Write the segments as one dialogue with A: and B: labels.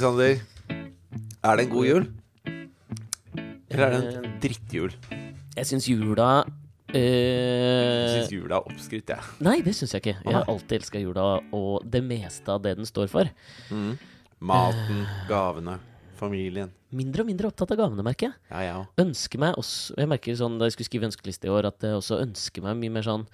A: Aleksander. Er det en god jul? Eller er det
B: Eh.
A: en drittjul?
B: Jeg syns jula
A: Jeg
B: eh,
A: syns jula er oppskrytt, jeg.
B: Nei, det syns jeg ikke. Jeg har alltid elska jula og det meste av det den står for.
A: Maten, gavene, familien.
B: Mindre og mindre opptatt av gavene, merker jeg.
A: Ja, ja.
B: Ønsker meg også Jeg merker sånn da jeg skulle skrive ønskeliste i år, at jeg også ønsker meg mye mer sånn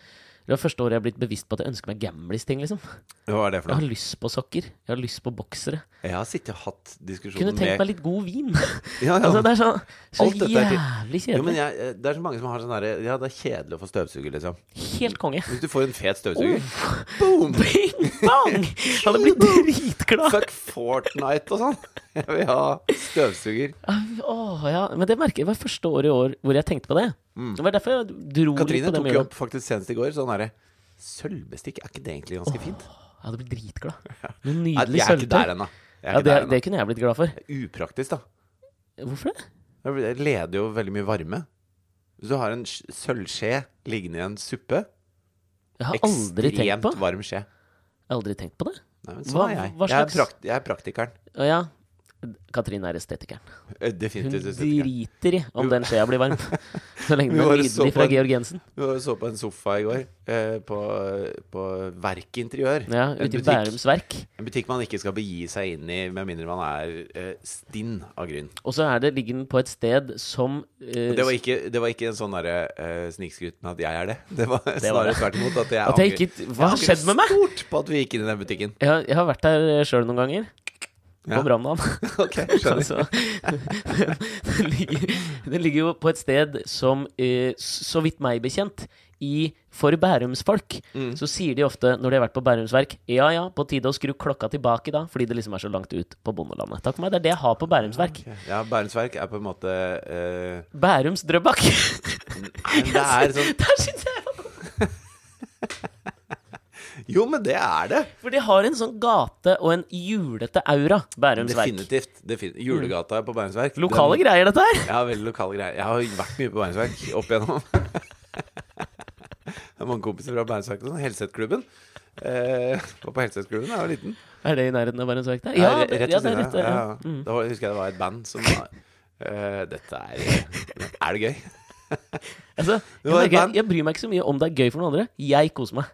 B: Det var første året jeg har blitt bevisst på at jeg ønsker meg Gamlis-ting, liksom.
A: Hva er det for
B: Jeg har lyst på sokker. Jeg har lyst på boksere.
A: Jeg har sittet og hatt diskusjoner
B: Kunne tenkt meg litt god vin.
A: ja, ja.
B: Altså, det er så, så
A: til-
B: jævlig
A: Jo, men
B: kjedelig.
A: jeg, eh, det er så mange som har sånn herre Ja, det er kjedelig å få støvsuger, liksom.
B: Helt konge.
A: Hvis du får en fet støvsuger
B: Boom! Bing, bang! Hadde blitt dritglad.
A: Fuck Fortnite og sånn! Jeg vil ha støvsuger.
B: Åh, ja. Men det merker jeg var første året i år hvor jeg tenkte på det. Det var derfor jeg dro litt
A: Mm. Katrine
B: på det
A: tok jo opp faktisk senest i går sånn herre Sølvbestikk, er ikke det egentlig ganske fint?
B: Jeg hadde blitt dritglad. Noe
A: Nei,
B: nydelig
A: jeg er ikke der ennå. Jeg er
B: Ja,
A: ikke
B: det,
A: der ennå.
B: det kunne jeg blitt glad for.
A: Upraktisk, da.
B: Hvorfor det?
A: Det leder jo veldig mye varme. Hvis du har en sk- sølvskje liggende i en suppe
B: Jeg har aldri tenkt
A: Ekstremt
B: på
A: varm skje.
B: Jeg har aldri tenkt på det.
A: Nei, men sånn
B: Hva-
A: er jeg.
B: hva
A: Jeg er,
B: slags-
A: prakt, jeg er praktikeren.
B: Å ja. Katrine er estetikeren.
A: Definitivt Hun
B: driter i om den skjea blir varm. Så lenge den er nydelig fra Georg Jensen.
A: Vi var så på en sofa i går, eh, på, på Verk Interiør.
B: Ja, Ute i. Bærums Verk.
A: En butikk man ikke skal begi seg inn i med mindre man er eh, stinn av grunn.
B: Og så er det, ligger den på et sted som eh,
A: Det var ikke, det var ikke en sånn derre uh, snikskryt med at jeg er det. Det var snarere tvert imot at jeg
B: At jeg
A: angrer-
B: ikke Hva har skjedd med meg?
A: stort på at vi gikk inn i den butikken.
B: Jeg har, jeg har vært der sjøl noen ganger.
A: Ja.
B: På branndagen.
A: Ok, skjønner.
B: Altså, den, ligger, den ligger jo på et sted som, eh, så vidt meg bekjent, i For Bærumsfolk,
A: Mm.
B: så sier de ofte når de har vært på Bærumsverk, Ja ja, på tide å skru klokka tilbake da, fordi det liksom er så langt ut på bondelandet. Takk for meg, det er det jeg har på Bærumsverk. Okay.
A: Ja, Bærumsverk er på en måte uh...
B: Bærums Drøbak!
A: Det er sånn
B: Der syns jeg var
A: Jo, men det er det!
B: For de har en sånn gate og en julete aura, Bærums Verk.
A: Definitivt. defin- Julegata på Bærums Verk.
B: Lokale
A: den-
B: greier, dette her!
A: Ja, veldig lokale greier. Jeg har vært mye på Bærums Verk opp igjennom. Jeg har mange kompiser fra Bærums Verk. Sånn, Helsetklubben. Eh, var på Helsetklubben da jeg var liten.
B: Er det i nærheten av Bærums Verk der?
A: Ja,
B: Ja,
A: rett ved
B: er
A: siden av. Ja,
B: Ja.
A: ja.
B: Mm.
A: Da husker jeg det var et band som var Uh, Dette er Er det gøy?
B: Altså,
A: Det jeg,
B: merker, jeg bryr meg ikke så mye om det er gøy for noen andre. Jeg koser meg.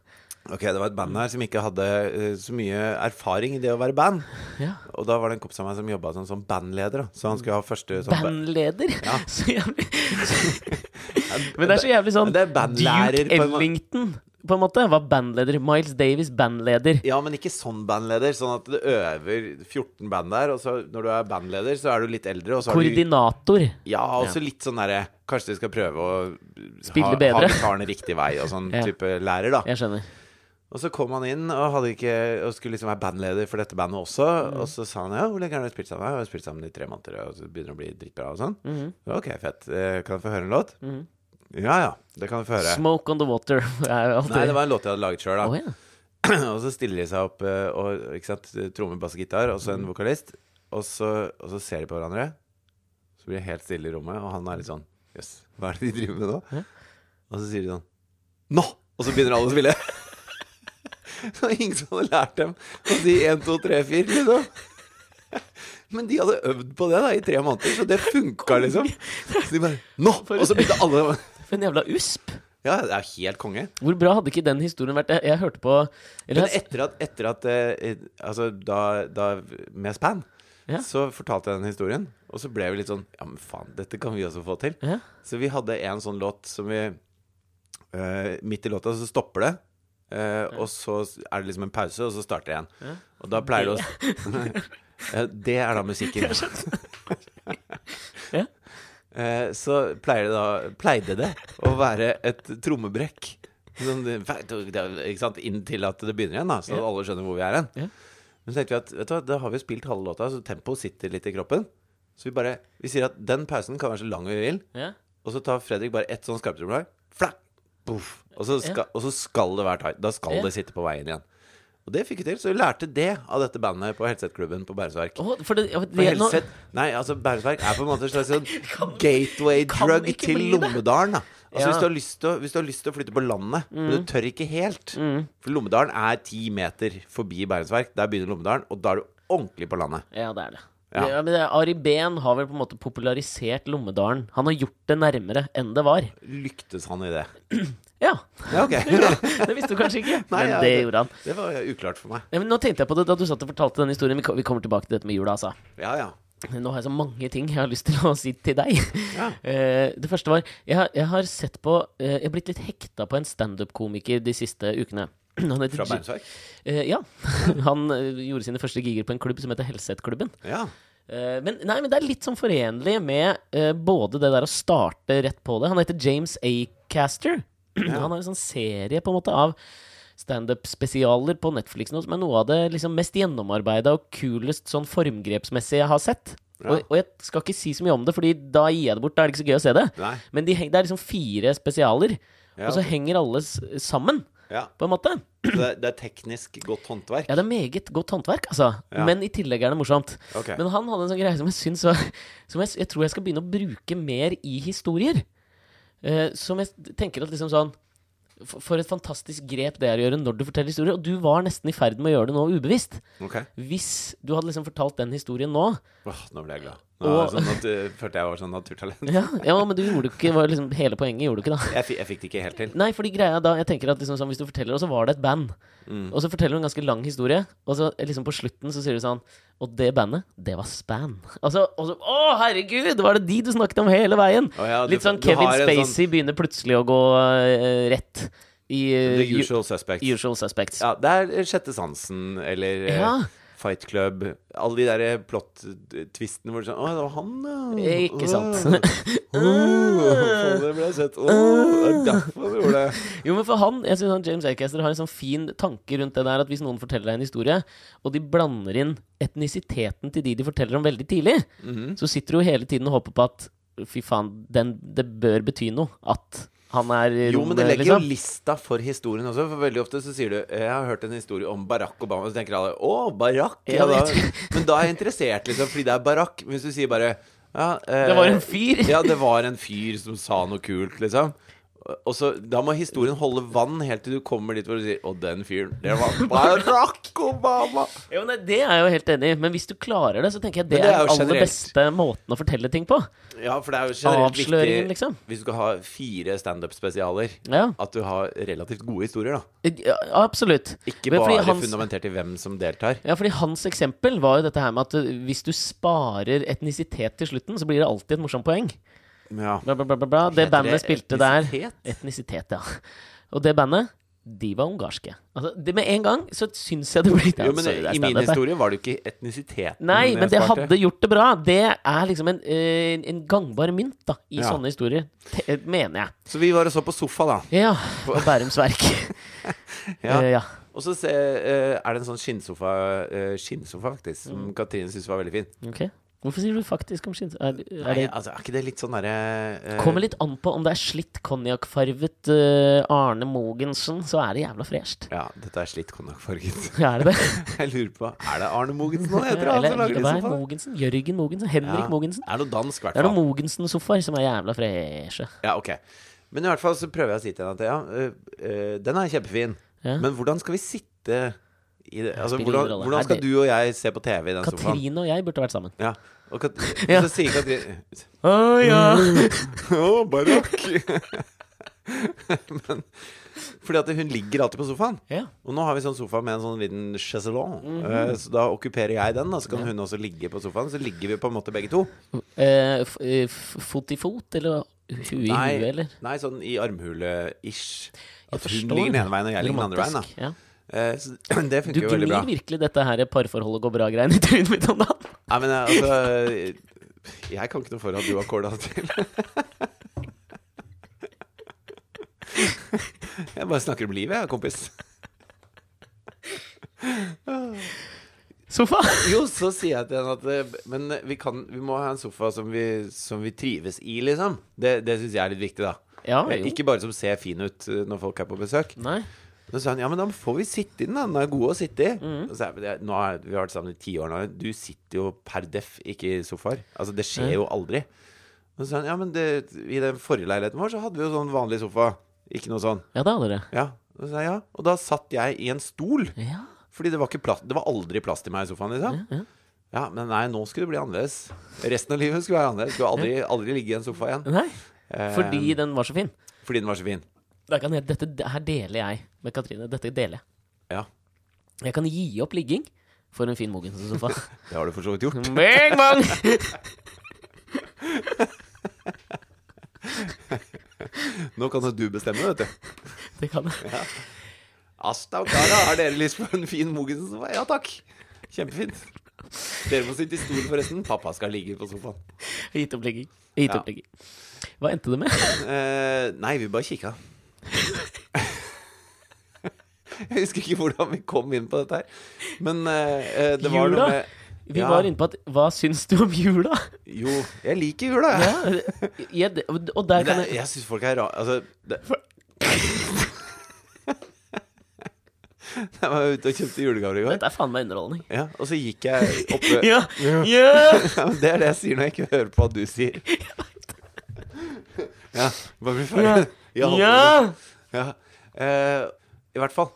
A: Ok, det var et band her som ikke hadde uh, så mye erfaring i det å være band.
B: Ja.
A: Og da var det en kompis av meg som jobba som, som bandleder. Da. Så han skulle ha første sånn
B: Bandleder!
A: Ja.
B: Så jævlig Men det er så jævlig sånn
A: Det er bandlærer
B: Duke Ellington, på en måte, var bandleder. Miles Davis, bandleder.
A: Ja, men ikke sånn bandleder. Sånn at du øver 14 band der, og så når du er bandleder, så er du litt eldre. Og så har du
B: Koordinator.
A: Ja, litt sånn derre Kanskje de skal prøve å
B: Spille
A: ha,
B: bedre.
A: ha gitaren riktig vei, og sånn
B: Ja.
A: type lærer, da.
B: Jeg skjønner.
A: Og så kom han inn og, ikke, og skulle liksom være bandleder for dette bandet også.
B: Mm.
A: Og så sa han ja, hvor lenge har du spilt sammen? Jeg har spilt sammen i tre måneder, og så begynner det å bli dritbra og sånn. Mm. Ok, fett. Eh, Kan jeg få høre en låt?
B: Mm.
A: Ja ja, det kan du få høre.
B: Smoke on the water. er alltid-
A: Nei, det var en låt jeg hadde laget sjøl, da.
B: Oh, ja.
A: og så stiller de seg opp, eh, og, ikke sant, tromme, bass, gitar, og så
B: Mm.
A: en vokalist. Og så, og så ser de på hverandre. Så blir det helt stille i rommet, og han er litt sånn Jøss, hva er det de driver med nå?
B: Ja.
A: Og så sier de sånn Nå! Og så begynner alle å spille. Så det var ingen som hadde lært dem å si 1, 2, 3, 4, liksom. Men de hadde øvd på det da i tre måneder, så det funka, liksom. Så de bare Nå! Og så begynte alle
B: For en jævla usp.
A: Ja, det er helt konge.
B: Hvor bra hadde ikke den historien vært? Jeg, jeg hørte på eller,
A: Men etter at, etter at eh, Altså, da, da med Span,
B: Ja.
A: så fortalte jeg den historien. Og så ble vi litt sånn Ja, men faen, dette kan vi også få til.
B: Ja.
A: Så vi hadde en sånn låt som vi eh, Midt i låta så stopper det. Eh, Og så er det liksom en pause, og så starter jeg igjen. Og da pleier det å Det er da musikken.
B: Ja.
A: uh, så pleier det da, pleide det å være et trommebrekk. Sånn, ikke sant? Inntil at det begynner igjen, da, så
B: Ja.
A: alle skjønner hvor vi er hen.
B: Ja.
A: Men så tenkte vi at vet du hva, da har vi spilt halve låta, så tempoet sitter litt i kroppen. Så vi bare Vi sier at den pausen kan være så lang vi vil,
B: Ja.
A: og så tar Fredrik bare ett sånn skarptrommelag. Flapp! Poff! Og, så skal- og så skal det være tight. Da skal det sitte på veien igjen. Og det fikk vi til. Så vi lærte det av dette bandet på Helsetklubben på Bærumsverk.
B: Oh, for det,
A: For
B: nå,
A: nei, altså Bærumsverk er på en måte en slags sånn
B: gateway-drug
A: til. Lommedalen. Da. Altså
B: Ja.
A: hvis, du har lyst til, å- hvis du har lyst til å flytte på landet, men du tør ikke helt
B: Mm.
A: For Lommedalen er ti meter forbi Bærumsverk. Der begynner Lommedalen, og da er du ordentlig på landet.
B: Ja, det er det.
A: Ja.
B: Ja. men Ari Behn har vel på en måte popularisert Lommedalen. Han har gjort det nærmere enn det var.
A: Lyktes han i det?
B: Ja,
A: Ja, ok.
B: Det visste du kanskje ikke,
A: Nei,
B: men
A: ja,
B: det
A: det-
B: gjorde han.
A: Det var uklart for meg.
B: Ja, men nå tenkte jeg på det da du satt og fortalte den historien. Vi kommer tilbake til dette med jula, altså.
A: Ja, ja.
B: Nå har jeg så mange ting jeg har lyst til å si til deg.
A: Ja.
B: Eh, det første var Jeg har, jeg har sett på eh, Jeg har blitt litt hekta på en standup-komiker de siste ukene.
A: Fra Beinsverk?
B: Eh, ja. Han eh, gjorde sine første giger på en klubb som heter Helseth-klubben.
A: Ja.
B: Eh, men, nei, men det er litt sånn forenlig med uh, både det der å starte rett på det Han heter James A. Caster. Han har en sånn serie på en måte av standup-spesialer på Netflix nå, som er noe av det liksom mest gjennomarbeida og kulest sånn formgrepsmessig jeg har sett.
A: Ja.
B: Og, og jeg skal ikke si så mye om det, Fordi da gir jeg det bort. Da er det ikke så gøy å se det.
A: Nei.
B: Men de, det er liksom fire spesialer,
A: Ja,
B: og så henger alle sammen,
A: Ja.
B: på en måte.
A: Det, det er teknisk godt håndverk?
B: Ja, det er meget godt håndverk, altså.
A: Ja.
B: Men i tillegg er det morsomt.
A: Okay.
B: Men han hadde en sånn greie som jeg syns Som jeg, jeg tror jeg skal begynne å bruke mer i historier. Uh, som jeg tenker at liksom sånn for, et fantastisk grep det er å gjøre når du forteller historier. Og du var nesten i ferd med å gjøre det nå ubevisst.
A: Okay.
B: Hvis du hadde liksom fortalt den historien nå
A: Åh, nå ble jeg glad. Nå
B: Og-
A: sånn at, uh, følte jeg var sånn naturtalent.
B: Ja, ja men du gjorde ikke var liksom hele poenget, gjorde du ikke da?
A: Jeg, jeg fikk det ikke helt til.
B: Nei, fordi greia da Jeg tenker at liksom sånn, hvis du forteller, og så var det et band,
A: Mm.
B: og så forteller du en ganske lang historie, og så liksom på slutten så sier du sånn Og det bandet, det var Span. Altså, og så Å, herregud! Var det de du snakket om hele veien?
A: Oh, ja,
B: Litt sånn Kevin
A: Spacey sånn-
B: Spacey begynner plutselig å gå uh, rett i uh,
A: The usual suspects.
B: usual suspects.
A: Ja, det er Sjette sansen eller eh,
B: Ja.
A: Fight Club. Alle de der plot-twistene hvor det er sånn Å, det var han, ja.
B: Ikke sant.
A: Faen, det ble sett. Å, det er derfor vi gjorde det.
B: Jo, men for han, jeg synes han James Acaster har en sånn fin tanke rundt det der at hvis noen forteller deg en historie, og de blander inn etnisiteten til de de forteller om veldig tidlig,
A: Mhm.
B: så sitter du jo hele tiden og håper på at fy faen, den, det bør bety noe. At han er
A: Jo, men det legger jo
B: liksom.
A: lista for historien også. For veldig ofte så sier du Jeg har hørt en historie om Barack Obama, så tenker alle Å, Barack! Ja,
B: Ja,
A: da. Men da er jeg interessert, liksom, fordi det er Barack. Men hvis du sier bare ja, eh,
B: Det var en fyr!
A: Ja, det var en fyr som sa noe kult, liksom. Og så, Da må historien holde vann helt til du kommer dit hvor du sier Å, den fyren, det var Barack Obama!
B: Jo, nei, det er jeg jo helt enig i, men hvis du klarer det, så tenker jeg det,
A: det er
B: er den aller beste måten å fortelle ting på.
A: Ja, for det er jo generelt viktig
B: liksom.
A: Hvis du skal ha fire standup-spesialer,
B: Ja,
A: at du har relativt gode historier, da.
B: ja absolutt.
A: Ikke bare
B: hans-
A: fundamentert i hvem som deltar.
B: Ja, fordi hans eksempel var jo dette her med at uh, hvis du sparer etnisitet til slutten, så blir det alltid et morsomt poeng.
A: Ja.
B: Bla, bla, bla. Det
A: Heter
B: bandet
A: det
B: spilte der
A: etnisitet?
B: Etnisitet, ja. Og det bandet, de var ungarske. Altså, det med en gang så syns jeg det blir
A: Jo, men
B: sorry, det
A: I min historie var det jo ikke etnisiteten
B: Nei, men det
A: sparte.
B: hadde gjort det bra. Det er liksom en, eh, en gangbar mynt da, i
A: Ja.
B: sånne historier. Te mener jeg.
A: Så vi var og så på sofa, da.
B: Ja. På Bærums Verk.
A: Ja.
B: Uh, ja.
A: Og så se, eh, er det en sånn skinnsofa, skinnsofa faktisk, som
B: Mm.
A: Katrine syntes var veldig fin.
B: Ok. Hvorfor sier du faktisk om skinn... Er, er
A: Nei,
B: det
A: altså, er ikke det litt sånn derre uh,
B: Kommer litt an på om det er slitt konjakkfarvet uh, Arne Mogensen, så er det jævla fresht.
A: Ja, dette er slitt konjakkfarget.
B: Ja, er det det?
A: Jeg lurer på Er det Arne Mogensen han heter han
B: Eller
A: som lager
B: hva er? Mogensen? Jørgen Mogensen? Henrik
A: Ja.
B: Mogensen?
A: Er det noe dansk, hvert fall.
B: Det er noen Mogensen-sofaer som er jævla freshe.
A: Ja, ok. Men i hvert fall så prøver jeg å si til henne at ja, øh, øh, den er kjempefin.
B: Ja.
A: Men hvordan skal vi sitte det? Altså, hvordan, hvordan skal du og jeg se på TV i den sofaen?
B: Katrine og jeg burde vært sammen.
A: Ja. Og Kat
B: Ja.
A: så sier Katrine
B: Å ja!
A: Å, Barack! Men fordi at hun ligger alltid på sofaen.
B: ja.
A: Og nå har vi sånn sofa med en sånn liten chaiselong.
B: Mm
A: -hmm. Så da okkuperer jeg den, da, så kan hun også ligge på sofaen. Så ligger vi på en måte begge to.
B: Eh, eh, fot i fot, eller hue i hue, eller?
A: Nei, sånn i armhule-ish. At hun ligger den ene veien, og jeg ligger den andre veien. da
B: Ja.
A: Eh, Så det funker jo veldig bra.
B: Du gnir virkelig dette her parforholdet går bra-greiene i trynet mitt om dagen.
A: Nei, men eh, altså Jeg kan ikke noe for at du har kåla det til. Jeg bare snakker om livet, jeg, kompis.
B: Sofa!
A: Jo, så sier jeg til henne at eh, Men vi, kan, vi må ha en sofa som vi, som vi trives i, liksom. Det, det syns jeg er litt viktig, da.
B: Ja, jo.
A: Ikke bare som ser fin ut når folk er på besøk.
B: Nei.
A: Så sa han ja, men da får vi sitte i den, da. Den er god å sitte i.
B: Mm.
A: Og så er, det- nå er, vi har vært sammen i ti år nå. Du sitter jo per deff ikke i sofaer. Altså, det skjer jo aldri. Og så sa han ja, men det, i den forrige leiligheten vår så hadde vi jo sånn vanlig sofa. Ikke noe sånn.
B: Ja, det hadde dere.
A: Ja. Og så ja. Og da satt jeg i en stol.
B: Ja.
A: Fordi det var, ikke plass, det var aldri plass til meg i sofaen, liksom.
B: Ja, ja.
A: Ja, men nei, nå skulle det bli annerledes. Resten av livet skulle være annerledes. Skulle aldri, aldri ligge i en sofa igjen.
B: Nei,
A: Fordi
B: fordi den var så fin.
A: fordi den var så fin.
B: Dette her deler jeg med Katrine. Dette deler jeg.
A: Ja,
B: Jeg kan gi opp ligging for en fin Mogensen-sofa.
A: det har du for så vidt gjort.
B: Bang, bang!
A: Nå kan du bestemme, vet du.
B: Det kan jeg.
A: Asta og Kara, har dere lyst på en fin Mogensen-sofa? Ja takk. Kjempefint. Dere må sitte i stolen, forresten. Pappa skal ligge på sofaen.
B: Gitt opp ligging. Gitt
A: Ja.
B: opp ligging. Hva endte det med?
A: Uh, nei, vi bare kikka. Jeg husker ikke hvordan vi kom inn på dette her. Men eh, det var
B: Jula?
A: noe med
B: Vi
A: Ja.
B: var inne på at Hva syns du om jula?
A: Jo, jeg liker jula, jeg.
B: Ja, jeg, og der kan jeg
A: jeg syns folk er rare Altså det, Jeg var ute og kjøpte julegaver i går.
B: Dette er faen meg underholdning.
A: Ja, og så gikk jeg oppe
B: Ja! ja.
A: Ja, Det er det jeg sier når jeg ikke hører på hva du sier. Ja, bare bli ferdig.
B: Ja. ja.
A: ja. Eh, I hvert fall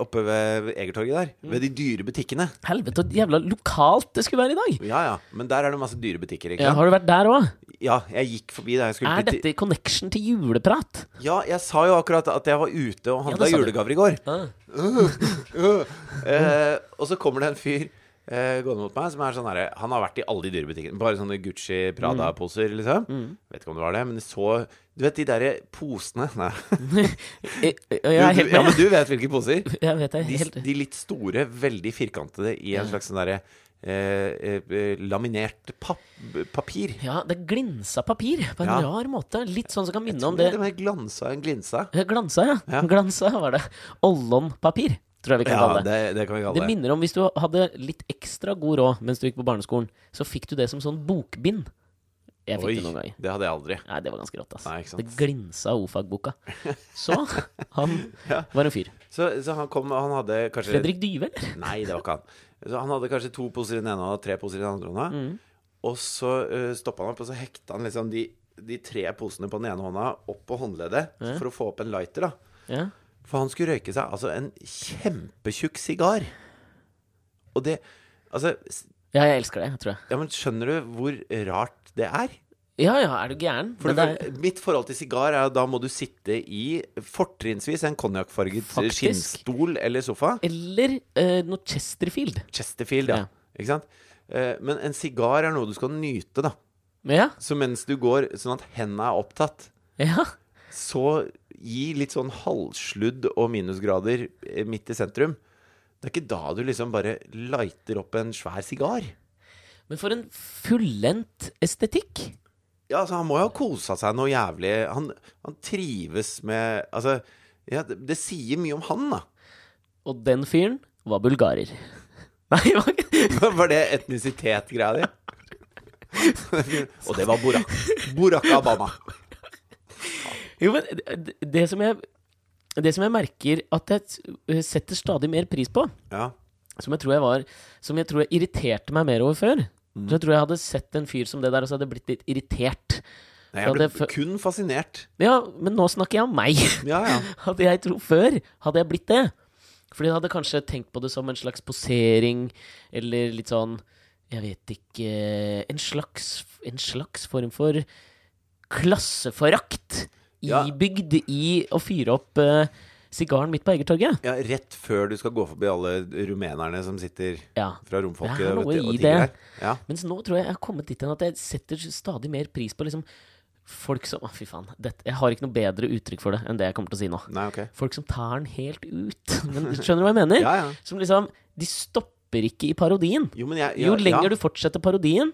A: oppe ved Egertorget der. Ved de dyre butikkene.
B: Helvete, så jævla lokalt det skulle være i dag.
A: Ja ja, men der er det masse dyre butikker. Ikke
B: Ja,
A: sant?
B: har du vært der òg?
A: Ja, jeg gikk forbi der jeg skulle
B: Er dette i connection til juleprat?
A: Ja, jeg sa jo akkurat at jeg var ute og handla
B: det sa du.
A: julegaver i går.
B: Ah.
A: Eh, og så kommer det en fyr eh, gående mot meg som er sånn herre Han har vært i alle de dyre butikkene. Bare sånne Gucci Prada-poser, liksom. Vet ikke om det var det, men det så Du vet de derre posene Nei.
B: Jeg, jeg er helt med.
A: ja, men du vet hvilke poser?
B: Jeg vet det
A: De,
B: helt
A: de litt store, veldig firkantede i en slags sånn derre eh, eh, laminert pap papir.
B: Ja, det glinsa papir på en
A: Ja.
B: rar måte. Litt sånn som kan minne om
A: det
B: det
A: er mer glansa enn glinsa.
B: Ja, Glansa, ja.
A: Ja.
B: Glansa var det. Ollonpapir, tror jeg vi kan
A: Ja,
B: kalle det.
A: det, det kan vi
B: Det
A: kalle det.
B: minner om hvis du hadde litt ekstra god råd mens du gikk på barneskolen, så fikk du det som sånn bokbind. Jeg fikk
A: Oi,
B: det noen ganger.
A: det hadde jeg aldri.
B: Nei, det var ganske rått, ass.
A: Nei.
B: Det glinsa av O-fag-boka. Så han
A: Ja.
B: var en fyr.
A: Så, så han kom, og han hadde kanskje
B: Fredrik Dyve, eller?
A: Nei, det var ikke han. Så han hadde kanskje to poser i den ene og tre poser i den andre hånda.
B: Mm.
A: Og så uh, stoppa han opp, og så hekta han liksom de, de tre posene på den ene hånda opp på håndleddet
B: Ja.
A: for å få opp en lighter, da.
B: Ja.
A: For han skulle røyke seg altså en kjempetjukk sigar. Og det Altså,
B: ja, jeg elsker det, tror jeg.
A: ja, men skjønner du hvor rart det er?
B: Ja ja, er du gæren?
A: For
B: det er,
A: Mitt forhold til sigar er at da må du sitte i fortrinnsvis en konjakkfarget skinnstol eller sofa.
B: eller uh, noe Chesterfield.
A: Chesterfield, ja.
B: Ja.
A: Ikke sant? Uh, men en sigar er noe du skal nyte, da.
B: Ja.
A: Så mens du går sånn at hendene er opptatt,
B: ja.
A: så gi litt sånn halvsludd og minusgrader eh, midt i sentrum. Det er ikke da du liksom bare lighter opp en svær sigar.
B: Men for en fullendt estetikk.
A: Ja, altså, han må jo ha kosa seg noe jævlig. Han, han trives med Altså, ja, det, det sier mye om han, da.
B: Og den fyren var bulgarer. Nei, var ikke
A: Var det etnisitet-greia di? Og det var Borak. Borak Abama.
B: Jo, men det, det som jeg Det som jeg merker at jeg setter stadig mer pris på,
A: Ja.
B: som jeg tror jeg var Som jeg tror jeg irriterte meg mer over før Så jeg tror jeg hadde sett en fyr som det der, og så hadde jeg blitt litt irritert.
A: Nei, jeg ble kun fascinert.
B: Ja, men nå snakker jeg om meg.
A: Ja, ja.
B: Hadde jeg tro før, hadde jeg blitt det. Fordi jeg hadde kanskje tenkt på det som en slags posering, eller litt sånn Jeg vet ikke En slags, en slags form for klasseforakt
A: Ja.
B: bygd, i å fyre opp eh, sigaren midt på Egertorget.
A: ja. Rett før du skal gå forbi alle rumenerne som sitter
B: Ja.
A: fra romfolket
B: Det er noe i det.
A: Ja.
B: Mens nå tror jeg jeg har kommet dit hen at jeg setter stadig mer pris på liksom folk som Å, fy faen. Dette, jeg har ikke noe bedre uttrykk for det enn det jeg kommer til å si nå.
A: Nei, okay.
B: Folk som tar den helt ut. Men, skjønner du hva jeg mener?
A: Ja, ja.
B: Som liksom De stopper ikke i parodien.
A: Jo, men jeg,
B: Jo lenger
A: ja.
B: du fortsetter parodien,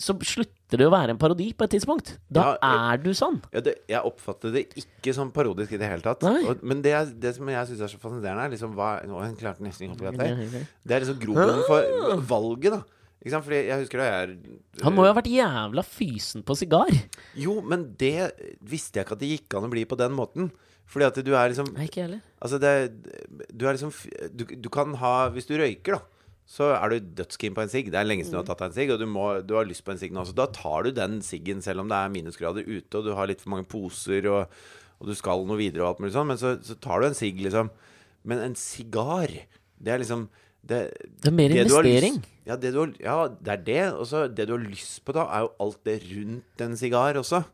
B: så slutter det å være en parodi på et tidspunkt. Da
A: Ja,
B: er du sånn.
A: Ja, det, jeg oppfatter det ikke som parodisk i det hele tatt. Og, men det, det som jeg syns er så fascinerende, er liksom hva Nå klarte nesten ikke
B: ja.
A: Det er liksom grobunnen for valget, da. Ikke sant? Fordi jeg husker da jeg
B: Han må jo ha vært jævla fysen på sigar.
A: Jo, men det visste jeg ikke at det gikk an å bli på den måten. Fordi at du er liksom
B: Nei, ikke heller.
A: Altså, det Du er liksom du, du kan ha Hvis du røyker, da. Så er du dødskeen på en sigg. Det er lenge siden du har tatt deg en sigg, og du, må, du har lyst på en sigg nå. Så da tar du den siggen, selv om det er minusgrader ute, og du har litt for mange poser, og, og du skal noe videre og alt mulig sånn. Men så, så tar du en sigg, liksom. Men en sigar, Det er liksom det,
B: Det er mer
A: det
B: investering.
A: Lyst, ja, det har, ja, det er det. Og så det du har lyst på da, er jo alt det rundt en sigar også.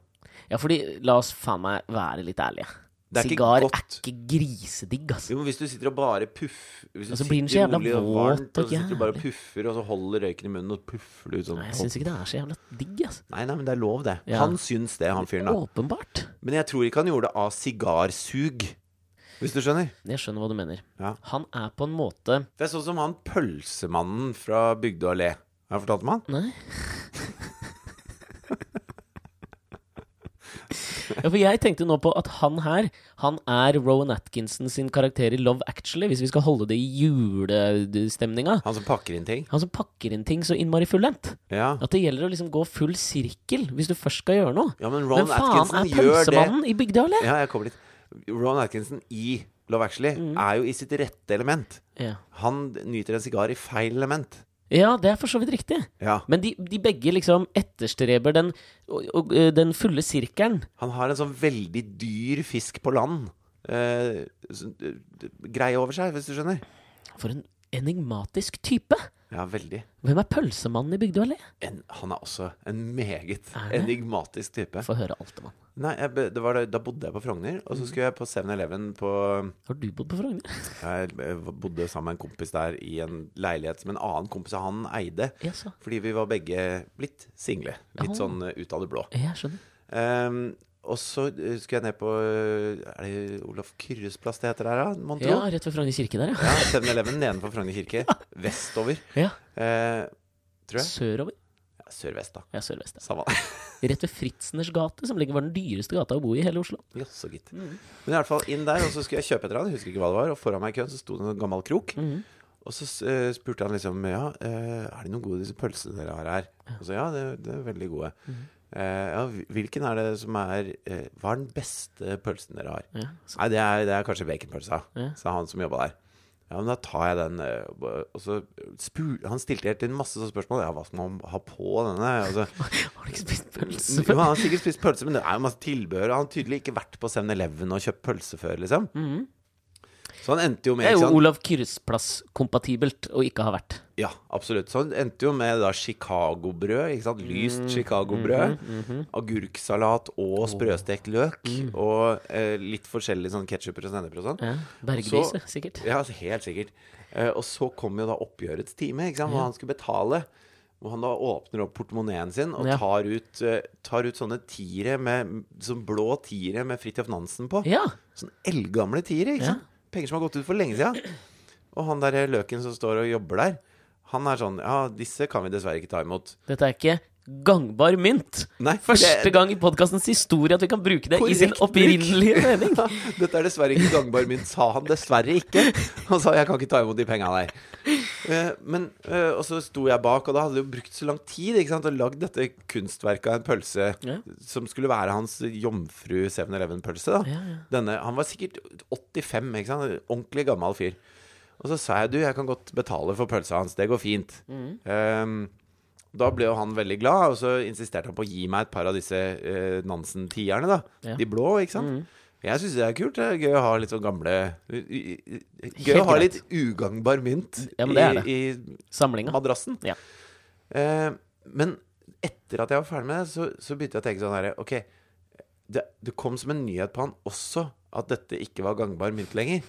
B: Ja, fordi la oss faen meg være litt ærlige.
A: Er ikke
B: Sigar er
A: godt.
B: ikke grisedigg, altså.
A: Jo, men hvis du sitter og bare puffer Hvis du
B: Og så blir den så jævla
A: rolig og
B: våt
A: varmt,
B: og
A: og så sitter du bare og
B: jævlig.
A: puffer, og så holder røyken i munnen, og puffer du ut sånn
B: Nei, jeg syns ikke det er så jævla digg, altså.
A: Nei, nei, men det er lov, det.
B: Ja.
A: Han syns det, han fyren, da.
B: Åpenbart.
A: Men jeg tror ikke han gjorde det av sigarsug. Hvis du skjønner?
B: Jeg skjønner hva du mener.
A: Ja.
B: Han er på en måte
A: Det er sånn som han pølsemannen fra Bygdø allé. Har jeg fortalt om han?
B: Nei. Ja, for jeg tenkte nå på at han her, han er Rowan Atkinson sin karakter i Love Actually, hvis vi skal holde det i julestemninga.
A: Han som pakker inn ting?
B: Han som pakker inn ting så innmari fullendt.
A: Ja.
B: At det gjelder å liksom gå full sirkel hvis du først skal gjøre noe.
A: ja, men
B: Rowan
A: Atkinson
B: faen
A: Atkinson
B: Men
A: gjør det.
B: pølsemannen i Bygdøy eller?
A: Ja, jeg kommer litt. Rowan Atkinson i Love Actually er jo i sitt rette element.
B: Ja.
A: Han nyter en sigar i feil element.
B: Ja, det er for så vidt riktig.
A: Ja.
B: Men de, de begge liksom etterstreber den, og, og, øh, den fulle sirkelen.
A: Han har en sånn veldig dyr fisk på land. Eh, eh, greie over seg, hvis du skjønner.
B: For en enigmatisk type!
A: Ja, veldig.
B: Hvem er pølsemannen i Bygdøy allé?
A: Han er også en meget enigmatisk type.
B: Få høre alt om han.
A: Nei, jeg, det var da, da bodde jeg på Frogner, og
B: Mm.
A: så skulle jeg på 7-Eleven på
B: Har du bodd på Frogner?
A: Jeg bodde sammen med en kompis der i en leilighet som en annen kompis av han eide.
B: Yes,
A: Fordi vi var begge blitt single. Litt sånn ut av det blå.
B: Jeg skjønner.
A: Ehm, og så eh, skulle jeg ned på eh, Er det Olaf Kyrres plass det heter der, da? Mon tro?
B: Ja, rett ved Frogner kirke der, ja.
A: Ja, 7-Eleven nedenfor Frogner kirke. Vestover.
B: ja.
A: Eh, tror jeg.
B: Sørover.
A: Ja, Sør-vest, da.
B: Ja, sørvest. ja.
A: Samme.
B: Rett ved Fritzners gate, som ligger var den dyreste gata å bo i i hele Oslo.
A: Jaså, gitt. Men i hvert fall inn der, og så skulle jeg kjøpe et eller annet. Husker ikke hva det var. Og foran meg i køen så sto det en gammel krok.
B: Mm.
A: Og så eh, spurte han liksom Ja, er det noen gode disse pølsene dere har her? Og så ja, det, det er veldig gode.
B: Mhm.
A: Eh, ja, hvilken er det som er eh, Hva er den beste pølsen dere har?
B: Ja,
A: Nei, det er, det er kanskje baconpølsa,
B: Ja.
A: sa han som jobba der. Ja, men da tar jeg den. eh, Og så spur, Han stilte helt inn masse spørsmål. Ja, hva skal man ha på denne? Så,
B: har du ikke spist pølse
A: jo, han har sikkert spist pølse, men det er jo masse tilbehør. Han har tydelig ikke vært på 7-Eleven og kjøpt pølse før, liksom.
B: Mhm.
A: Så han endte jo med
B: Det er jo? Olav Kyrres plass-kompatibelt å ikke ha vært.
A: Ja, absolutt. Så han endte jo med da Chicago-brød. ikke sant? Lyst
B: Mm,
A: Chicago-brød.
B: mhm,
A: Agurksalat og sprøstekt løk.
B: Mm.
A: Og eh, litt forskjellige sånn ketsjup og sennep og sånn.
B: Ja, Berglyse, sikkert.
A: Ja, altså, helt sikkert. Eh, og så kom jo da oppgjørets time, ikke sant? hvor
B: Ja.
A: han skulle betale. Hvor han da åpner opp portemoneen sin og
B: Ja.
A: tar, ut, eh, tar ut sånne tiere med Sånn blå tiere med Fridtjof Nansen på.
B: Ja.
A: Sånn eldgamle tiere. ikke sant? Penger som har gått ut for lenge siden. Og han der løken som står og jobber der, han er sånn Ja, disse kan vi dessverre ikke ta imot.
B: Dette er ikke gangbar mynt.
A: Nei,
B: Første
A: det-
B: gang i podkastens historie at vi kan bruke det i sin
A: Korrekt
B: opprinnelige mening.
A: Dette er dessverre ikke gangbar mynt, sa han dessverre ikke. Han sa jeg kan ikke ta imot de penga der. Eh, men, eh, og så sto jeg bak, og da hadde det jo brukt så lang tid ikke sant, og lagd dette kunstverket av en pølse
B: Ja.
A: som skulle være hans jomfru 7-Eleven-pølse.
B: Ja, ja.
A: Denne, Han var sikkert 85, ikke sant? ordentlig gammel fyr. Og så sa jeg du, jeg kan godt betale for pølsa hans, det går fint.
B: Mm.
A: Ehm, da ble jo han veldig glad, og så insisterte han på å gi meg et par av disse eh, Nansen-tierne. da
B: Ja.
A: De blå, ikke sant.
B: Mm.
A: Jeg syns det er kult. Det er gøy å ha litt sånn gamle Gøy å ha litt ugangbar mynt
B: Ja, det er det.
A: i, i madrassen.
B: Ja.
A: Eh, men etter at jeg var ferdig med det, så, så begynte jeg å tenke sånn herre Ok, det, det kom som en nyhet på han også at dette ikke var gangbar mynt lenger.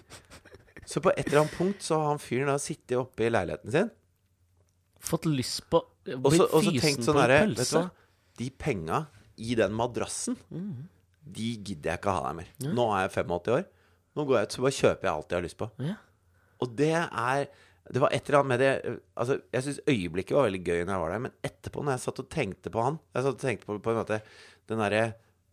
A: Så på et eller annet punkt så har han fyren da sittet oppe i leiligheten sin
B: Fått lyst på
A: og så, tenkt sånn herre Vet du hva? De penga i den madrassen,
B: mm.
A: de gidder jeg ikke ha der mer. Nå er jeg 85 år. Nå går jeg ut så bare kjøper jeg alt jeg har lyst på.
B: Ja.
A: Og det er Det var et eller annet med det Altså, Jeg syns øyeblikket var veldig gøy når jeg var der, men etterpå, når jeg satt og tenkte på han Jeg satt og tenkte på, på en måte den derre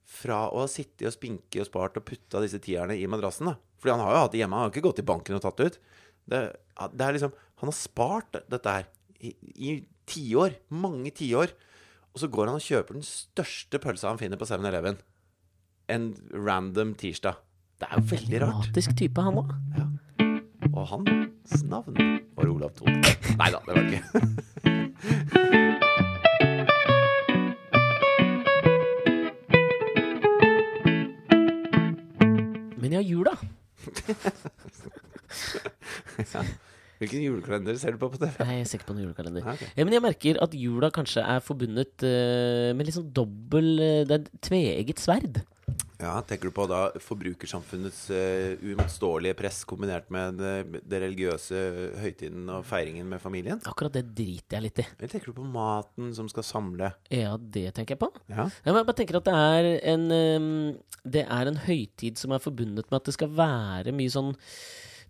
A: Fra å ha sittet og spinket og spart og putta disse tierne i madrassen, da. Fordi han har jo hatt det hjemme, han har ikke gått i banken og tatt det ut. Det, det er liksom Han har spart dette her i, tiår. Mange tiår. Og så går han og kjøper den største pølsa han finner på 7-Eleven. En random tirsdag. Det er jo veldig rart.
B: Dramatisk type, han òg.
A: Og hans navn var Olav Thon. Nei da, det var det ikke.
B: Men ja, jula.
A: Hvilken julekalender ser du på på TV?
B: Nei, jeg ser ikke på noen julekalender.
A: Nei, ok.
B: Ja, men jeg merker at jula kanskje er forbundet uh, med litt sånn dobbel uh, Det er et tveegget sverd.
A: Ja, Tenker du på da forbrukersamfunnets uh, uimotståelige press kombinert med det, det religiøse høytiden og feiringen med familien?
B: Akkurat det driter jeg litt i.
A: Eller tenker du på maten som skal samle?
B: Ja, det tenker jeg på.
A: Ja,
B: jeg bare tenker at det er en um, Det er en høytid som er forbundet med at det skal være mye sånn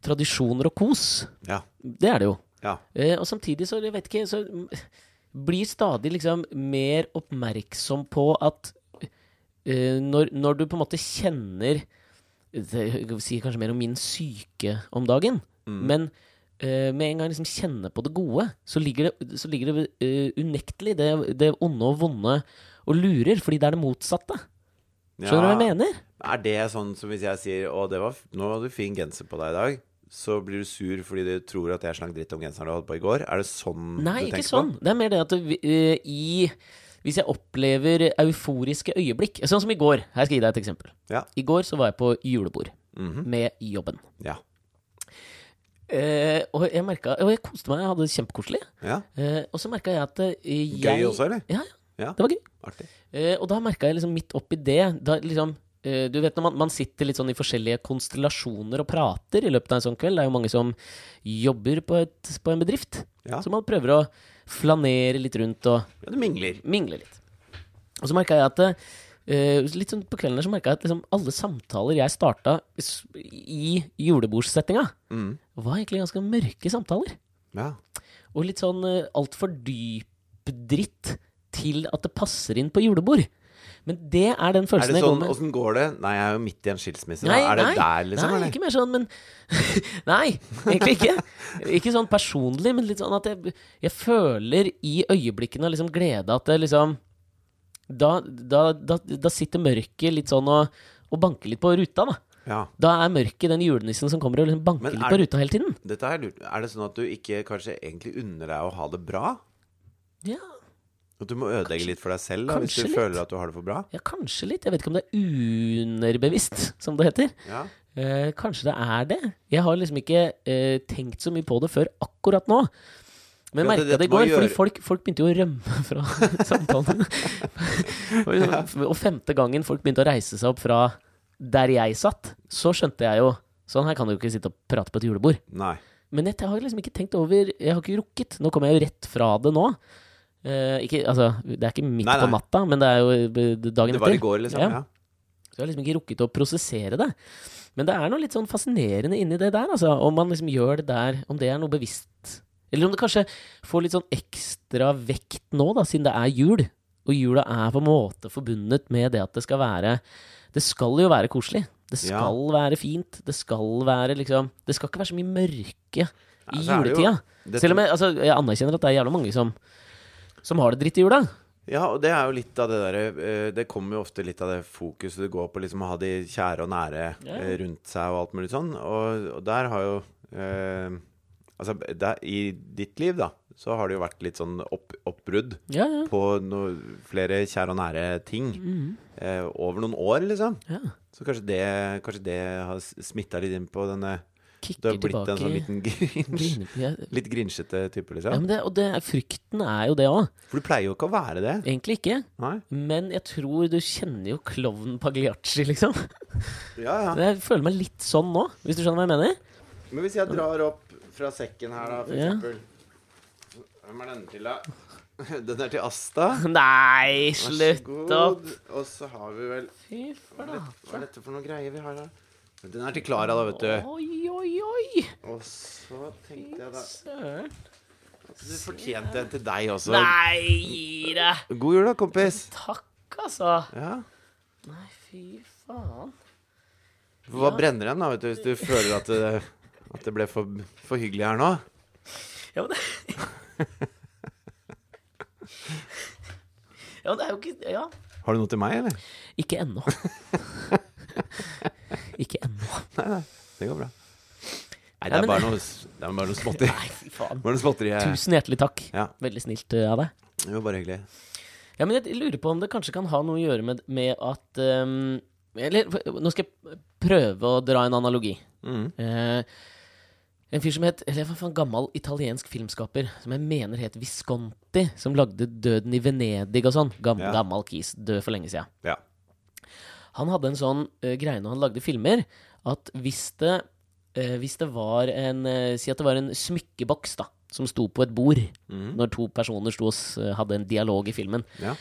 B: tradisjoner og kos.
A: ja,
B: Det er det jo.
A: ja.
B: Eh, og samtidig så, jeg vet ikke, så mm, blir stadig liksom mer oppmerksom på at eh, når, når du på en måte kjenner det, Jeg sier kanskje mer om min syke om dagen, men eh, med en gang liksom kjenner på det gode, så ligger det, så ligger det eh, unektelig det, det onde og vonde og lurer, fordi det er det motsatte. Skjønner du hva jeg mener?
A: Er det sånn som hvis jeg sier Å, det var, nå hadde du fin genser på deg i dag. Så blir du sur fordi du tror at jeg slang dritt om genseren du hadde på i går? Er det sånn
B: Nei,
A: du
B: ikke
A: tenker
B: sånn.
A: på?
B: Det er mer det at eh, i Hvis jeg opplever euforiske øyeblikk Sånn som i går. Her skal jeg gi deg et eksempel.
A: Ja.
B: I går så var jeg på julebord
A: Mhm.
B: med jobben.
A: Ja.
B: Uh, og jeg merka Og jeg koste meg, jeg hadde det kjempekoselig.
A: ja.
B: Uh, og så merka jeg at jeg
A: Gøy også, eller?
B: Ja, ja.
A: Ja.
B: Det var gøy. Eh, og da merka jeg liksom midt oppi det da liksom Du vet når man, man sitter litt sånn i forskjellige konstellasjoner og prater i løpet av en sånn kveld. Det er jo mange som jobber på, et, på en bedrift.
A: Ja.
B: Så man prøver å flanere litt rundt og
A: ja, du mingler.
B: mingle litt. Og så merka jeg at Uh, litt sånn på kvelden der så merka jeg at liksom alle samtaler jeg starta i julebordssettinga,
A: Mm.
B: var egentlig ganske mørke samtaler.
A: Ja.
B: Og litt sånn uh, altfor dyp dritt til at det passer inn på julebord. Men det er den
A: Er
B: følelsen
A: det
B: jeg går
A: sånn
B: med.
A: Åssen går det? Nei, jeg er jo midt i en skilsmisse.
B: Nei,
A: er det
B: nei,
A: der, liksom?
B: Nei,
A: eller?
B: ikke mer sånn, men Nei, egentlig ikke. Ikke sånn personlig, men litt sånn at jeg, jeg føler i øyeblikkene liksom glede at det liksom da, da, da, da sitter mørket litt sånn og, og banker litt på ruta, da.
A: Ja.
B: Da er mørket den julenissen som kommer og liksom banker
A: er,
B: litt
A: er-
B: på ruta hele tiden.
A: Dette er, er det sånn at du ikke kanskje egentlig unner deg å ha det bra?
B: Ja,
A: At du må ødelegge litt for deg selv da, hvis du
B: litt.
A: føler at du har det for bra?
B: ja, kanskje litt. Jeg vet ikke om det er underbevisst, som det heter.
A: Ja.
B: Eh, kanskje det er det. Jeg har liksom ikke eh, tenkt så mye på det før akkurat nå. Men
A: jeg
B: merka det i
A: går,
B: går, fordi folk, folk begynte jo å rømme fra samtalen. liksom, og femte gangen folk begynte å reise seg opp fra der jeg satt, så skjønte jeg jo Sånn her kan du jo ikke sitte og prate på et julebord.
A: Nei.
B: Men jeg har liksom ikke tenkt over Jeg har ikke rukket. Nå kommer jeg jo rett fra det nå. Eh, ikke, altså, det er ikke midt
A: Nei,
B: på natta, men det er jo eh, dagen
A: Det var i
B: etter.
A: går, liksom?
B: Ja.
A: Ja.
B: Så jeg har liksom ikke rukket å prosessere det. Men det er noe litt sånn fascinerende inni det der, altså. Om man liksom gjør det der, om det er noe bevisst. Eller om det kanskje får litt sånn ekstra vekt nå, da, siden det er jul. Og jula er på en måte forbundet med det at det skal være Det skal jo være koselig. Det
A: Ja.
B: skal være fint. Det skal være liksom Det skal ikke være så mye mørke i
A: Ja, så er det jo-
B: juletida.
A: Dette-
B: Selv om jeg, altså, jeg anerkjenner at det er jævla mange som, som har det dritt i jula.
A: Ja, og det er jo litt av det derre eh, Det kommer jo ofte litt av det fokuset det går på liksom å ha de kjære og nære eh, rundt seg og alt mulig sånn. Og, og der har jo eh, Altså, der, i ditt liv, da, så har det jo vært litt sånn opp, oppbrudd
B: Ja, ja.
A: på no, flere kjære og nære ting eh, over noen år, liksom.
B: ja.
A: Så kanskje det, kanskje det har smitta litt inn på denne Du har blitt en sånn liten grinch,
B: ja,
A: litt grinsjete type,
B: ja,
A: liksom.
B: men det, og det, frykten er jo det òg.
A: For du pleier jo ikke å være det.
B: Egentlig ikke.
A: Nei?
B: Men jeg tror du kjenner jo klovnen Pagliacci, liksom.
A: Ja, ja.
B: Jeg føler meg litt sånn nå, hvis du skjønner hva jeg mener.
A: Men hvis jeg drar opp fra sekken her, da, for
B: Ja.
A: eksempel Hvem er denne til, da? Den er til Asta.
B: Nei, slutt opp!
A: Og så har vi vel
B: Fy
A: Hva er dette for noen greier vi har her? Den er til Klara, da, vet du.
B: Oi, oi, oi!
A: Og så tenkte jeg da
B: Søren.
A: du fortjente en til deg også.
B: Nei, gi deg!
A: God jul, da, kompis.
B: Takk, altså.
A: Ja.
B: Nei, fy faen.
A: Hva
B: Ja.
A: brenner den, da, vet du, hvis du føler at det, at det ble for, for hyggelig her nå?
B: Ja, men det Ja, men det er jo ikke Ja.
A: Har du noe til meg, eller?
B: Ikke ennå. ikke ennå.
A: Nei, nei. Det går bra. Nei, det er bare noe, det er bare noe småtteri.
B: Nei, fy faen.
A: Bare noe småtteri.
B: Tusen hjertelig takk.
A: Ja,
B: Veldig snilt eh, av deg.
A: var bare hyggelig.
B: Ja, men jeg lurer på om det kanskje kan ha noe å gjøre med, med at um, Eller nå skal jeg prøve å dra en analogi.
A: Mm.
B: Uh, En fyr som het Eller hva faen, gammel italiensk filmskaper som jeg mener het Visconti, som lagde 'Døden i Venedig' og sånn. Gam,
A: Ja.
B: Gammal kis. Død for lenge siden.
A: Ja.
B: Han hadde en sånn uh, greie når han lagde filmer, at hvis det, uh, hvis det var en uh, Si at det var en smykkeboks da, som sto på et bord,
A: mm.
B: når to personer sto og hadde en dialog i filmen,
A: ja.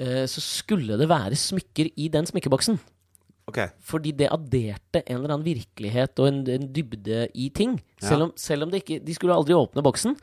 B: så skulle det være smykker i den smykkeboksen.
A: Okay.
B: Fordi det adderte en eller annen virkelighet og en, en dybde i ting.
A: Ja.
B: Selv, om, selv om det ikke De skulle aldri åpne boksen,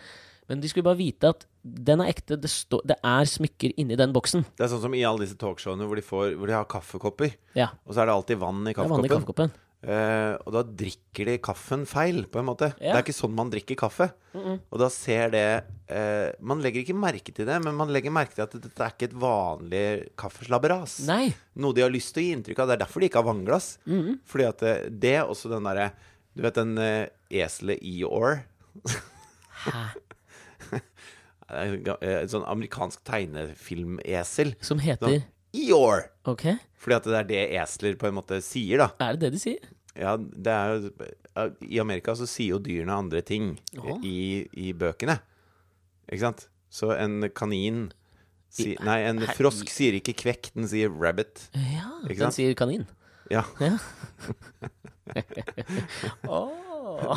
B: men de skulle bare vite at den er ekte. Det, stå, det er smykker inni den boksen.
A: Det er sånn som i alle disse talkshowene hvor de, får, hvor de har kaffekopper,
B: Ja,
A: og så er det alltid vann i
B: det er vann i
A: kaffekoppen.
B: kaffekoppen.
A: Eh, og da drikker de kaffen feil, på en måte. Det er ikke sånn man drikker kaffe. Og da ser det uh, Man legger ikke merke til det, men man legger merke til at dette er ikke et vanlig kaffeslabberas.
B: Nei.
A: Noe de har lyst til å gi inntrykk av. Det er derfor de ikke har vannglass. Fordi at det, det er også den derre Du vet den uh, eselet Eeyore?
B: Hæ?
A: Det er en ga- eh, Et sånn amerikansk tegnefilmesel.
B: Som heter
A: Eeyore!
B: Ok.
A: Fordi at det er det esler på en måte sier, da.
B: Er det det de sier?
A: Ja, det er jo I Amerika så sier jo dyrene andre ting
B: oh.
A: i, i bøkene. Ikke sant? Så en kanin si, Nei, en frosk sier ikke kvekk, den sier rabbit.
B: Ja, den sier kanin.
A: Ja.
B: Ja. Åh.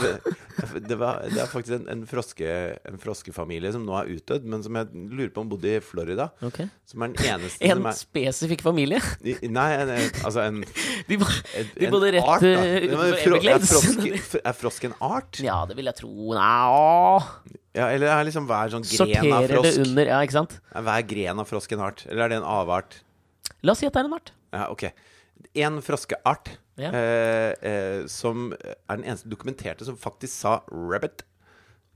A: Det, det, var, det er faktisk en, en, froske, en froskefamilie som nå er utdødd, men som jeg lurer på om bodde i Florida.
B: Okay.
A: Som er den eneste
B: En
A: er
B: spesifikk familie.
A: i- Nei, en, altså en,
B: De bo-
A: en,
B: De bodde rett,
A: art,
B: eh, utenfor
A: fro- er, frosk, er frosk en art?
B: Ja, det vil jeg tro. Nei,
A: Ja, eller er liksom hver sånn gren av
B: frosk det under Ja, ikke sant?
A: Er hver gren av frosk en art? Eller er det en avart?
B: La oss si at det er en art.
A: Ja, ok. En froskeart
B: Ja.
A: eh, eh, som er den eneste dokumenterte som faktisk sa 'rabbit'.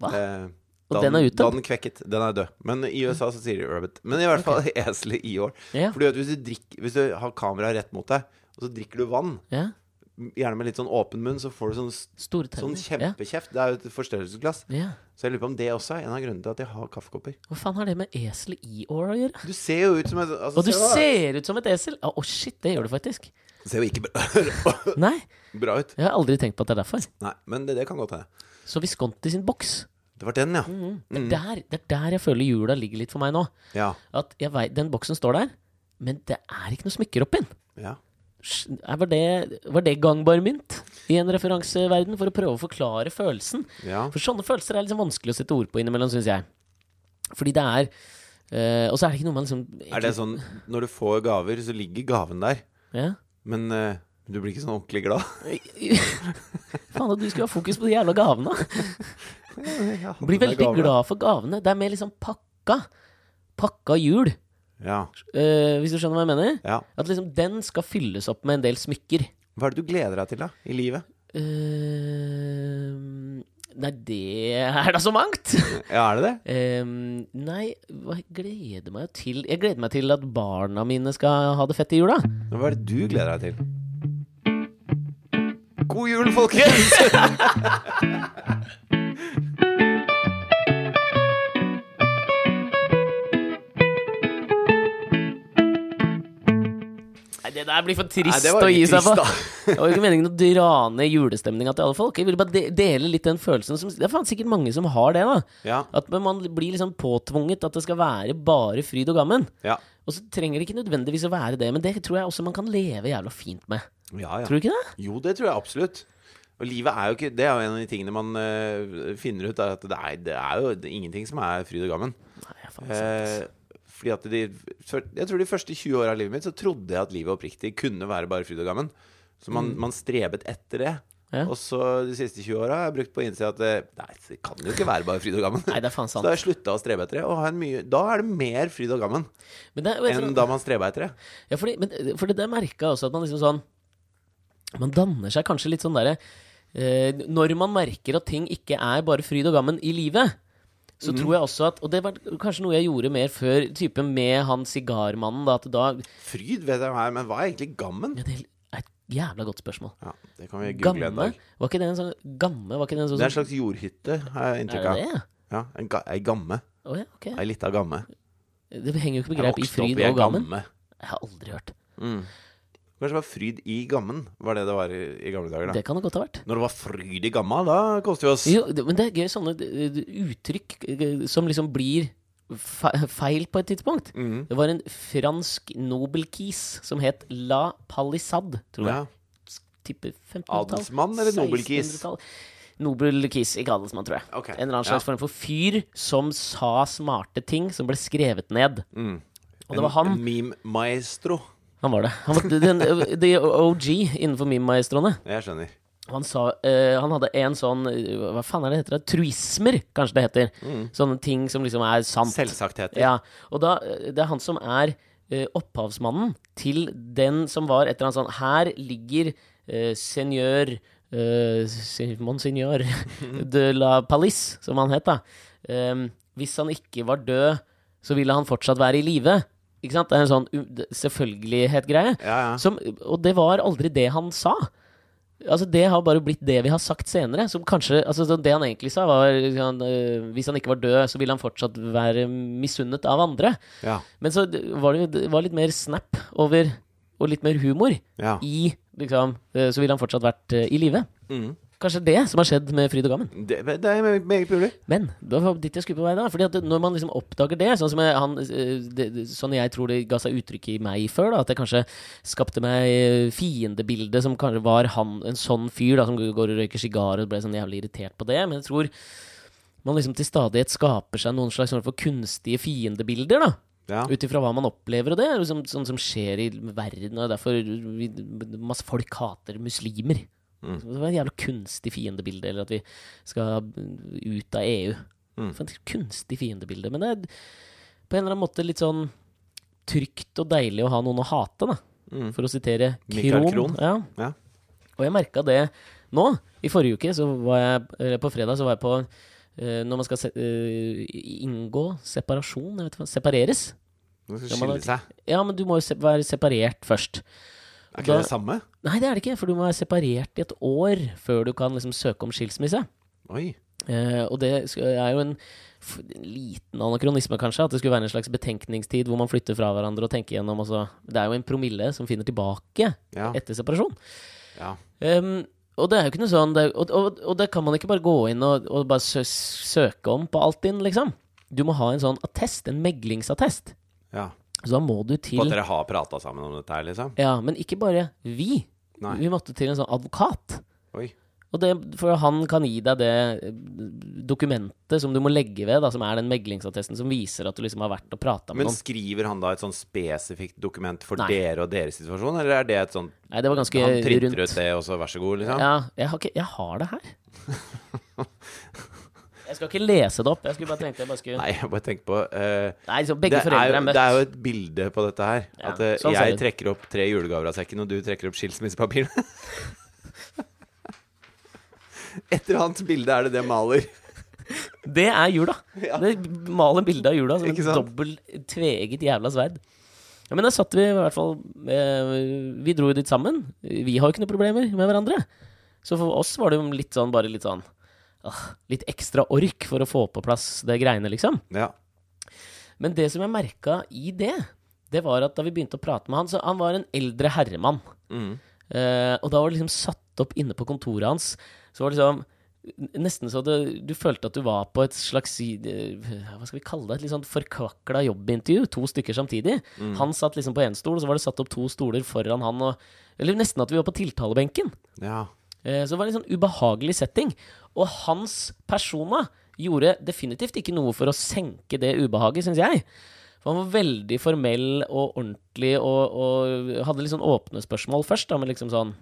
B: Hva?
A: Eh,
B: Og den er ute?
A: Da den kvekket. Den er død. Men i USA så sier de 'rabbit'. Men i hvert fall eselet i år.
B: Ja.
A: For hvis hvis du har kameraet rett mot deg, og så drikker du vann,
B: Ja.
A: gjerne med litt sånn åpen munn, så får du sånn, sånn
B: kjempekjeft.
A: kjempekjeft. Det er jo et forstørrelsesglass.
B: Ja. ja.
A: Så jeg lurer på om det også er en av grunnene til at jeg har kaffekopper.
B: Hva faen har det med esel i år å gjøre?
A: Du ser jo ut som et altså,
B: Og du
A: se
B: ser ut som et esel! Å, å, shit, det gjør du faktisk.
A: Det ser jo ikke bra,
B: Nei,
A: bra ut.
B: jeg har aldri tenkt på at det er derfor.
A: Nei, men det, det kan godt hende.
B: Så Visconti sin boks.
A: Det var den, ja.
B: Mm. Det, er der, det er der jeg føler jula ligger litt for meg nå.
A: Ja.
B: At jeg vet, Den boksen står der, men det er ikke noe smykker oppi den.
A: ja.
B: Var det, var det gangbar mynt i en referanseverden for å prøve å forklare følelsen?
A: ja.
B: For sånne følelser er liksom vanskelig å sette ord på innimellom, syns jeg. Fordi det er øh, Og så er det ikke noe man liksom
A: Er det sånn når du får gaver, så ligger gaven der,
B: Ja.
A: Men uh, du blir ikke sånn ordentlig glad?
B: Faen, at du skulle ha fokus på de jævla gavene.
A: Ja,
B: Blir veldig glad for gavene. Det er mer liksom pakka. Pakka jul,
A: Ja.
B: Uh, hvis du skjønner hva jeg mener?
A: ja.
B: At liksom den skal fylles opp med en del smykker.
A: Hva er det du gleder deg til, da? I livet?
B: Eh, nei, det er da så mangt!
A: Ja, er det det?
B: Um, nei, jeg gleder meg til Jeg gleder meg til at barna mine skal ha det fett i jula.
A: Hva er det du gleder deg til? God jul, folkens!
B: der blir for trist
A: Nei,
B: å gi seg på. Det var ikke meningen å dra ned julestemninga til alle folk. Jeg ville bare de dele litt den følelsen. Som, det er faen sikkert mange som har det. da
A: Ja.
B: At man blir liksom påtvunget at det skal være bare fryd og gammen.
A: Ja.
B: Og så trenger det ikke nødvendigvis å være det, men det tror jeg også man kan leve jævla fint med.
A: ja, ja.
B: Tror du ikke det?
A: Jo, det tror jeg absolutt. Og livet er jo ikke Det er jo en av de tingene man uh, finner ut, er at det er, det er jo det ingenting som er fryd og gammen.
B: Nei, jeg faen sant.
A: Eh, fordi at de, Jeg tror de første 20 åra av livet mitt så trodde jeg at livet oppriktig kunne være bare fryd og gammen. Så man, man strebet etter det.
B: Ja.
A: Og så de siste 20 åra har jeg brukt på å innse at eh, nei, det kan jo ikke være bare fryd og gammen.
B: Nei, det er faen sant.
A: Så da har jeg slutta å strebe etter det. Og har en mye, da er det mer fryd og gammen
B: Men det,
A: enn da man streba etter det.
B: Ja, fordi, men, for det der merka også at man liksom sånn Man danner seg kanskje litt sånn derre eh, Når man merker at ting ikke er bare fryd og gammen i livet, så tror jeg også at Og det var kanskje noe jeg gjorde mer før, type med han sigarmannen, da, at da
A: Fryd vet jeg hva er, men hva er egentlig gammen?
B: Ja, det er et jævla godt spørsmål.
A: Ja, Det kan vi google en
B: Gamme?
A: dag.
B: Var ikke det en sånn Gamme? Var ikke det en sånn
A: Det er en slags jordhytte, har jeg inntrykk av.
B: Er det? det?
A: Ja, en ga, Ei gamme.
B: Oh, ja, ok.
A: Ei lita gamme.
B: Det henger jo ikke
A: Jeg
B: greip i fryd og gammen.
A: gamme.
B: Jeg har aldri hørt.
A: Mm. Kanskje det var fryd i gammen, var det det var i, i gamle dager, da.
B: Det kan det godt ha vært.
A: Når det var fryd i gamma, da koste vi oss
B: Jo, det, men det er gøy sånne uttrykk som liksom blir feil på et tidspunkt.
A: Mhm.
B: Det var en fransk nobelkis som het La Palissade, tror jeg.
A: Ja.
B: Tipper 1500-tall.
A: Adelsmann eller nobelkis?
B: Nobelkis, ikke adelsmann, tror jeg.
A: Okay.
B: En eller annen slags
A: ja.
B: form for fyr som sa smarte ting som ble skrevet ned.
A: Mm.
B: Og det var han.
A: En meme maestro.
B: Han var det. Han var den, the OG innenfor meme-maestroene.
A: Jeg skjønner.
B: Han sa uh, Han hadde en sånn Hva faen er det heter? det? Truismer, kanskje det heter. Sånne ting som liksom er sant.
A: Selvsagtheter.
B: Ja, og da, det er han som er uh, opphavsmannen til den som var et eller annet sånn Her ligger uh, senior Monsignor de la Palisse, som han het, da. Um, hvis han ikke var død, så ville han fortsatt være i live. Ikke sant? Det er en sånn selvfølgelighet-greie.
A: Ja, ja.
B: Som, og det var aldri det han sa. Altså Det har bare blitt det vi har sagt senere. Som kanskje, altså Det han egentlig sa, var han, øh, Hvis han ikke var død, så ville han fortsatt være misunnet av andre.
A: ja.
B: Men så var det, det var litt mer snap over, og litt mer humor
A: ja.
B: i liksom, øh, Så ville han fortsatt vært øh, i live.
A: Mhm.
B: Kanskje det som har skjedd med Fryd og Gammen.
A: Det, det er meget- mulig.
B: Men det var dit jeg skulle på vei da. Fordi at når man liksom oppdager det, sånn som jeg, han, eh, det, sånn jeg tror det ga seg uttrykk i meg før, da, at jeg kanskje skapte meg fiendebildet som kanskje var han, en sånn fyr da, som går og røyker sigar og ble sånn jævlig irritert på det. Men jeg tror man liksom til stadighet skaper seg noen slags for kunstige fiendebilder, da.
A: Ja.
B: Ut ifra hva man opplever, og det er liksom sånn som skjer i verden, og derfor vi, masse folk hater muslimer.
A: Mm.
B: Det var et jævla kunstig fiendebilde, eller at vi skal ut av EU.
A: Mm.
B: For et kunstig fiendebilde. Men det er på en eller annen måte litt sånn trygt og deilig å ha noen å hate, da.
A: Mm.
B: For å sitere Krohn.
A: Krohn.
B: Ja.
A: Ja.
B: Og jeg merka det nå. I forrige uke, så var jeg eller På fredag så var jeg på uh, Når man skal se, uh, inngå separasjon, jeg vet ikke hva Separeres.
A: Nå skal
B: Ja,
A: skille seg.
B: Ja, men du må jo se være separert først.
A: Er ikke
B: Da-
A: det samme?
B: Nei, det er det ikke, for du må være separert i et år før du kan liksom søke om skilsmisse.
A: Oi.
B: Eh, og det er jo en, en liten anakronisme, kanskje, at det skulle være en slags betenkningstid hvor man flytter fra hverandre og tenker gjennom. Altså, det er jo en promille som finner tilbake
A: Ja.
B: etter separasjon.
A: ja.
B: Um, og det er jo ikke noe sånn det er, og, og, og det kan man ikke bare gå inn og, og bare sø søke om på Altinn, liksom. Du må ha en sånn attest, en meglingsattest.
A: ja.
B: Så da må du
A: På
B: til
A: at dere har prata sammen om dette her, liksom?
B: Ja, men ikke bare vi.
A: Nei.
B: Vi måtte til en sånn advokat.
A: Oi.
B: Og det, for han kan gi deg det dokumentet som du må legge ved, da, som er den meglingsattesten som viser at du liksom har vært og prata med noen.
A: Men skriver han da et sånn spesifikt dokument for
B: Nei.
A: dere og deres situasjon, eller er det et sånn
B: Nei, det var ganske
A: Han printer
B: rundt.
A: ut det, og så vær så god, liksom?
B: Ja, jeg har, ikke, jeg har det her. Jeg skal ikke lese det opp. Jeg skulle bare tenke jeg bare skulle
A: Nei, jeg bare tenker på uh,
B: Nei, liksom, begge
A: det, er jo, det er jo et bilde på dette her.
B: Ja,
A: at uh,
B: sånn
A: jeg trekker opp tre julegaver av sekken, og du trekker opp skilsmissepapirene. Et eller annet bilde er det det maler.
B: Det er jula.
A: Ja.
B: Det maler bildet av jula som et dobbelt tveegget jævla sverd. Ja, men da satt vi i hvert fall eh, Vi dro jo dit sammen. Vi har jo ikke noen problemer med hverandre. Så for oss var det jo litt sånn bare litt sånn Litt ekstra ork for å få på plass det greiene, liksom.
A: Ja.
B: Men det som jeg merka i det, det var at da vi begynte å prate med han Så han var en eldre herremann.
A: Mm.
B: Uh, og da var det liksom satt opp inne på kontoret hans Så var det liksom Nesten så det, du følte at du var på et slags eh, Hva skal vi kalle det? Et litt sånn forkvakla jobbintervju. To stykker samtidig. Han satt liksom på én stol, og så var det satt opp to stoler foran han. Og, eller nesten at vi var på tiltalebenken.
A: ja.
B: Eh, så det var en sånn ubehagelig setting. Og hans persona gjorde definitivt ikke noe for å senke det ubehaget, syns jeg. For han var veldig formell og ordentlig og, og hadde litt sånn åpne spørsmål først, da, med liksom sånn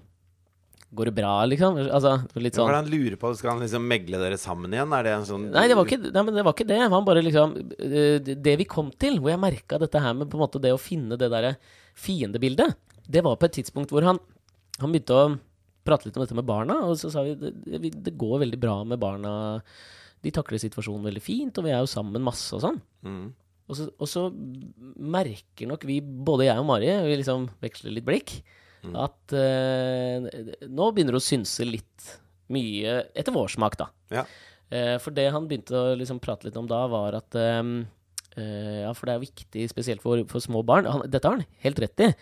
B: Går det bra, liksom? Altså, litt
A: Hva er
B: sånn
A: det han lurer på? Skal han liksom megle dere sammen igjen? Er det en sånn
B: Nei, det var ikke, nei, men det var ikke det. Han bare liksom eh, Det det vi kom til, hvor jeg merka dette her med på en måte det å finne det derre fiendebildet, det var på et tidspunkt hvor han, han begynte å prate litt om dette med barna, og så sa vi det, det, går veldig bra med barna. De takler situasjonen veldig fint, og vi er jo sammen masse og sånn.
A: mm.
B: Og så, og så merker nok vi, både jeg og Mari, vi liksom veksler litt blikk, at eh, nå begynner det å synse litt mye etter vår smak, da.
A: Ja.
B: Eh, for det han begynte å liksom prate litt om da, var at eh, eh, Ja, for det er viktig, spesielt for, for små barn. Han, dette har han helt rett i.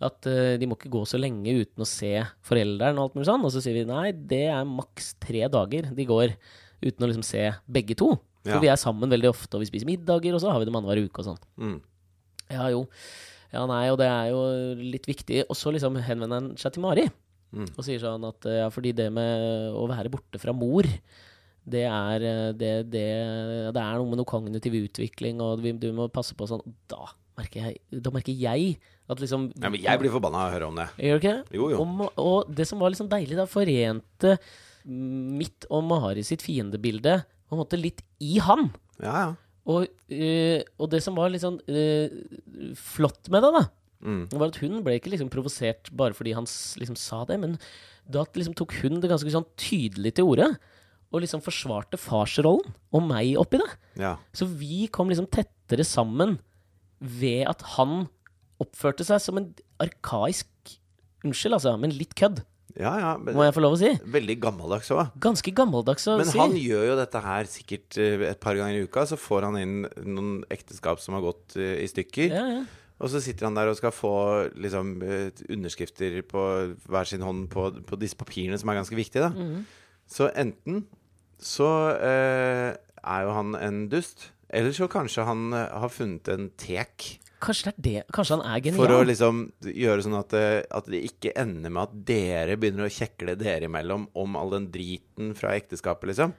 B: At uh, de må ikke gå så lenge uten å se forelderen og alt mulig sånn. Og så sier vi nei, det er maks tre dager de går uten å liksom se begge to. For
A: Ja.
B: vi er sammen veldig ofte, og vi spiser middager, og så har vi dem annenhver uke og sånn.
A: Mm.
B: Ja jo. Ja, nei, og det er jo litt viktig. Og så liksom henvender han seg til Mari
A: Mm.
B: og sier sånn at ja, fordi det med å være borte fra mor det er, eh, det, det, det er noe med noe kognitiv utvikling, og du må passe på sånn. Da merker jeg, da merker jeg at liksom
A: Ja, men jeg blir forbanna av å høre om det.
B: Gjør du ikke det?
A: Jo, jo.
B: Og, og det som var liksom deilig, da forente mitt og Mahari sitt fiendebilde på en måte litt i han.
A: Ja, ja.
B: Og, øh, og det som var litt sånn øh, flott med det, da,
A: Mm.
B: var at hun ble ikke liksom provosert bare fordi han liksom sa det, men da liksom tok hun det ganske sånn tydelig til orde. Og liksom forsvarte farsrollen og meg oppi det.
A: ja.
B: Så vi kom liksom tettere sammen ved at han oppførte seg som en arkaisk Unnskyld, altså, men litt kødd,
A: Ja, ja. Men,
B: må jeg få lov å si.
A: veldig gammeldags òg.
B: Ganske gammeldags å
A: Men
B: si.
A: han gjør jo dette her sikkert eh, et par ganger i uka. Så får han inn noen ekteskap som har gått eh, i stykker.
B: ja, ja.
A: Og så sitter han der og skal få liksom, eh, underskrifter på hver sin hånd på, på disse papirene, som er ganske viktige. da
B: Mhm.
A: Så enten så eh, er jo han en dust, eller så kanskje han eh, har funnet en tek
B: Kanskje det er det. Kanskje han er
A: for å liksom gjøre sånn at det, at det ikke ender med at dere begynner å kjekle dere imellom om all den driten fra ekteskapet, liksom.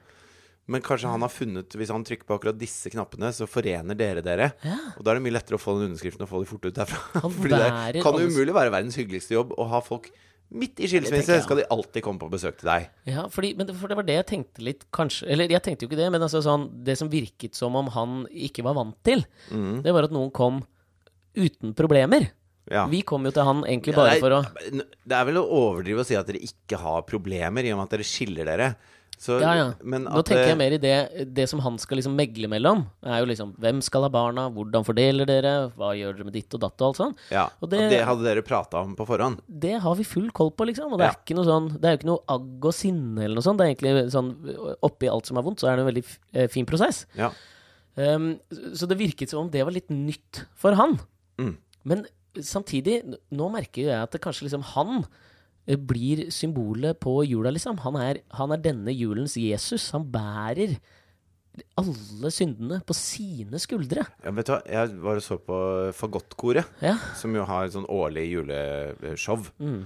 A: Men kanskje han har funnet Hvis han trykker på akkurat disse knappene, så forener dere dere.
B: Ja.
A: Og da er det mye lettere å få den underskriften og få det fort ut derfra. Fordi det kan
B: jo
A: umulig være verdens hyggeligste jobb å ha folk midt i skilsmisse. Skal de alltid komme på besøk til deg.
B: Ja, fordi, men det, for det var det jeg tenkte litt, kanskje Eller jeg tenkte jo ikke det, men altså sånn Det som virket som om han ikke var vant til,
A: Mm.
B: det var at noen kom uten problemer.
A: Ja.
B: Vi kom jo til han egentlig bare
A: ja, er-
B: for å
A: Det er vel å overdrive å si at dere ikke har problemer, i og med at dere skiller dere. Så,
B: Ja, ja.
A: Men
B: Nå tenker jeg mer i det Det som han skal liksom megle mellom, er jo liksom Hvem skal ha barna? Hvordan fordeler dere? Hva gjør dere med ditt og datt og alt sånn?
A: Ja,
B: Og det-
A: det, hadde dere prata om på forhånd.
B: Det har vi full koll på, liksom. Og det er ikke noe sånn Det er jo ikke noe agg og sinne eller noe sånt. Det er egentlig sånn Oppi alt som er vondt, så er det en veldig eh, fin prosess.
A: Ja.
B: Um, så det virket som om det var litt nytt for han.
A: Mm.
B: Men samtidig, nå merker jeg at det kanskje liksom han blir symbolet på jula, liksom. Han er, han er denne julens Jesus. Han bærer alle syndene på sine skuldre.
A: Ja, vet du hva, jeg var og så på Fagottkoret,
B: Ja.
A: som jo har sånn årlig juleshow.
B: Mm.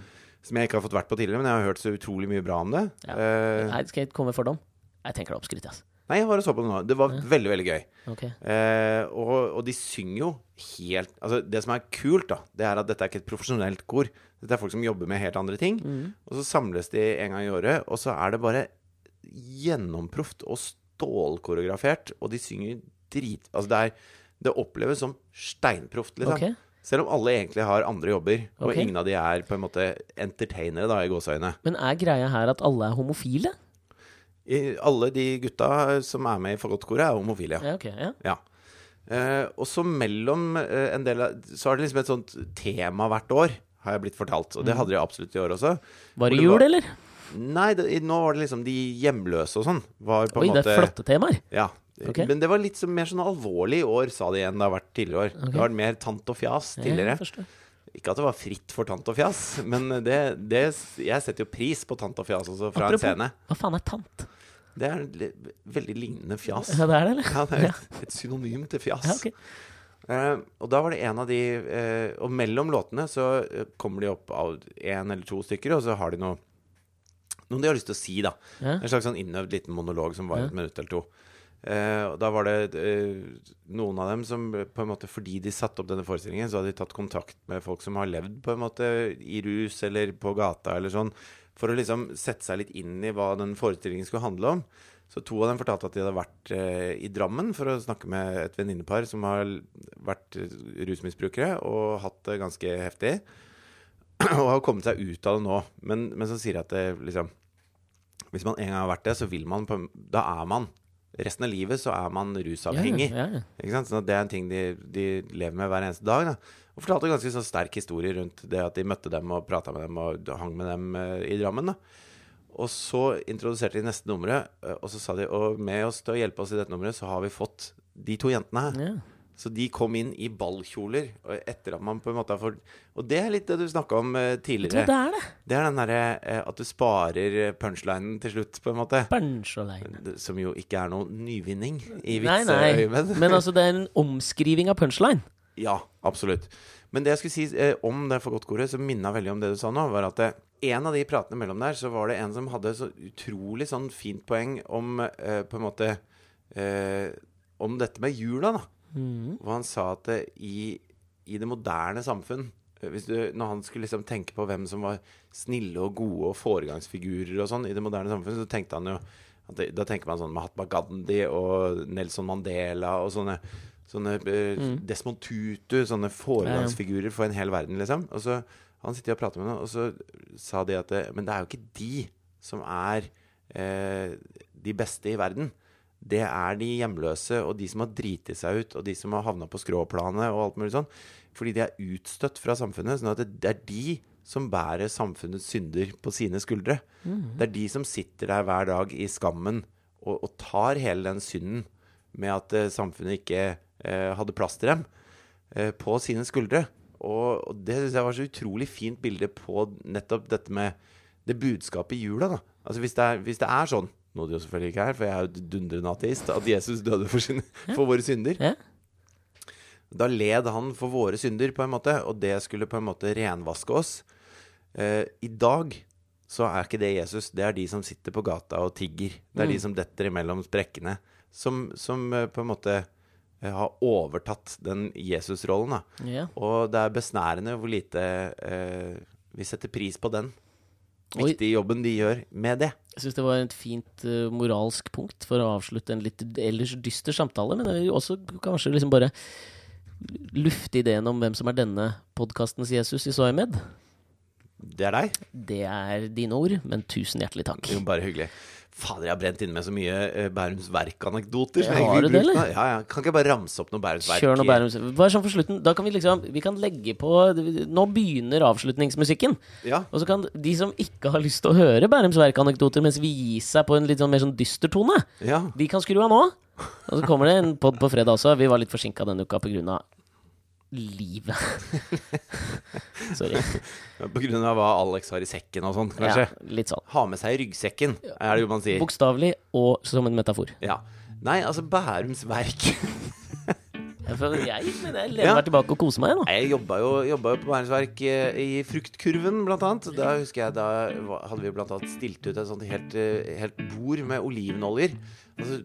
A: Som jeg ikke har fått vært på tidligere, men jeg har hørt så utrolig mye bra om det.
B: Ja.
A: Uh,
B: Nei, skal jeg komme med fordom? Jeg tenker det er oppskrytt, altså.
A: Nei, jeg var og så på det nå. Det var veldig, veldig gøy.
B: Okay.
A: Eh, og, og de synger jo helt Altså, det som er kult, da, det er at dette er ikke et profesjonelt kor. Dette er folk som jobber med helt andre ting.
B: Mm.
A: Og så samles de en gang i året, og så er det bare gjennomproft og stålkoreografert, og de synger drit... Altså, det er Det oppleves som steinproft, liksom.
B: Okay.
A: Selv om alle egentlig har andre jobber, og ingen av de er på en måte entertainere, da, i gåseøyne.
B: Men er greia her at alle er homofile?
A: Alle de gutta som er med i Fagottkoret, er homofile.
B: Ja, okay, Ja.
A: Ja. Eh, og så mellom eh, en del av Så er det liksom et sånt tema hvert år, har jeg blitt fortalt. Og det hadde de absolutt i år også.
B: Var det
A: det
B: jul,
A: var-
B: eller?
A: Nei, det, nå var det liksom de hjemløse og sånn. Var på
B: Oi,
A: en
B: det er flotte temaer.
A: Ja.
B: Okay.
A: Men det var litt så, mer sånn alvorlig i år, sa de enn det har vært tidligere år. Det var mer tant og fjas tidligere.
B: Jeg.
A: Ikke at det var fritt for tant og fjas, men det, det Jeg setter jo pris på tant og fjas også fra
B: Apropos-
A: en scene.
B: Hva faen er tant?
A: Det er veldig lignende fjas.
B: Ja, det er det, eller?
A: Ja, det er et, et synonym til fjas.
B: Ja, okay.
A: Uh, og da var det en av de uh, Og mellom låtene så eh, kommer de opp av én eller to stykker, og så har de noe Noe de har lyst til å si, da.
B: Ja.
A: En slags sånn innøvd liten monolog som var
B: Ja.
A: et minutt eller to. Uh, og da var det noen av dem som på en måte fordi de satte opp denne forestillingen, så hadde de tatt kontakt med folk som har levd på en måte i rus eller på gata eller sånn, for å liksom sette seg litt inn i hva den forestillingen skulle handle om. Så to av dem fortalte at de hadde vært eh, i Drammen for å snakke med et venninnepar som har vært eh, rusmisbrukere og hatt det ganske heftig. Og har kommet seg ut av det nå. Men, men så sier de at det liksom Hvis man en gang har vært det, så vil man på, Da er man Resten av livet så er man rusavhengig.
B: Ja, ja, ja.
A: Sånn det er en ting de, de lever med hver eneste dag. Da. Og fortalte ganske sånn sterk historie rundt det at de møtte dem og prata med dem og hang med dem uh, i Drammen. Da. Og så introduserte de neste nummeret, uh, og så sa de og med oss til å hjelpe oss i dette nummeret, så har vi fått de to jentene her. Så de kom inn i ballkjoler etter at man på en måte har fått Og det er litt det du snakka om eh, tidligere.
B: det er det.
A: Det er den derre eh, at du sparer eh, punchlinen til slutt, på en måte. Punchline. Som jo ikke er noen nyvinning i vitseøyemed.
B: Men altså, det er en omskriving av punchline.
A: Ja, absolutt. Men det jeg skulle si om det fagotkoret, som minna veldig om det du sa nå, var at en av de pratene mellom der, så var det en som hadde så utrolig sånn fint poeng om på en måte Om dette med jula, da.
B: Mm.
A: Og han sa at i, i det moderne samfunn eh, hvis du, Når han skulle liksom tenke på hvem som var snille og gode og foregangsfigurer og sånn i det moderne samfunn, så tenkte han jo det, Da tenker man sånn Mahatma Gandhi og Nelson Mandela og sånne Sånne mm. Desmond Tutu, sånne foregangsfigurer for en hel verden, liksom. Og så Han sitter og prater med noen, og så sa de at det, Men det er jo ikke de som er eh, de beste i verden. Det er de hjemløse og de som har driti seg ut, og de som har havna på skråplanet og alt mulig sånn. Fordi de er utstøtt fra samfunnet. Sånn at det, er de som bærer samfunnets synder på sine skuldre. Det er de som sitter der hver dag i skammen og, og tar hele den synden med at uh, samfunnet ikke uh, hadde plass til dem, uh, på sine skuldre. Og, og det syns jeg var så utrolig fint bilde på nettopp dette med det budskapet i jula. da Altså Hvis det er, hvis det er sånn, noe de jo selvfølgelig ikke er, for jeg er jo dundrende ateist, at Jesus døde for, sin, for våre synder, da led han for våre synder, på en måte, og det skulle på en måte renvaske oss. Eh, I dag så er ikke det Jesus, det er de som sitter på gata og tigger. Det er de som detter imellom sprekkene, som, som eh, på en måte eh, har overtatt den Jesus-rollen.
B: Ja.
A: Og det er besnærende hvor lite eh, vi setter pris på den viktige jobben de gjør med det.
B: Jeg syns det var et fint uh, moralsk punkt for å avslutte en litt ellers dyster samtale. Men det er jo også kanskje liksom bare lufte ideen om hvem som er denne podkastens Jesus i Soymed.
A: Det er deg.
B: Det er dine ord, men tusen hjertelig takk.
A: Jo, bare hyggelig. Fader, jeg har brent inne med så mye eh, Bærums Verk-anekdoter.
B: Har du det, eller?
A: Ja, ja. Kan ikke jeg bare ramse opp noe Bærums Verk?
B: Kjør noe Bærums Bare sånn for slutten. Da kan vi liksom Vi kan legge på Nå begynner avslutningsmusikken.
A: Ja.
B: Og så kan de som ikke har lyst til å høre Bærums Verk-anekdoter mens vi gir seg på en litt sånn mer sånn dyster tone,
A: ja.
B: de kan skru av nå. Og så kommer det en pod på fredag også. Vi var litt forsinka denne uka av livet. Sorry.
A: På grunn av hva Alex har i sekken og sånn, kanskje.
B: Ja, litt sånn.
A: Ha med seg ryggsekken, er det jo man sier.
B: Bokstavelig og som en metafor.
A: Ja. Nei, altså Bærums Verk
B: Jeg, føler- jeg, men jeg lener
A: Ja.
B: meg tilbake og koser meg nå.
A: Jeg jobba jo, jobba jo på Bærums Verk eh, i Fruktkurven, blant annet. Da husker jeg da hadde vi blant annet stilt ut et sånt helt, eh, helt bord med olivenoljer. Altså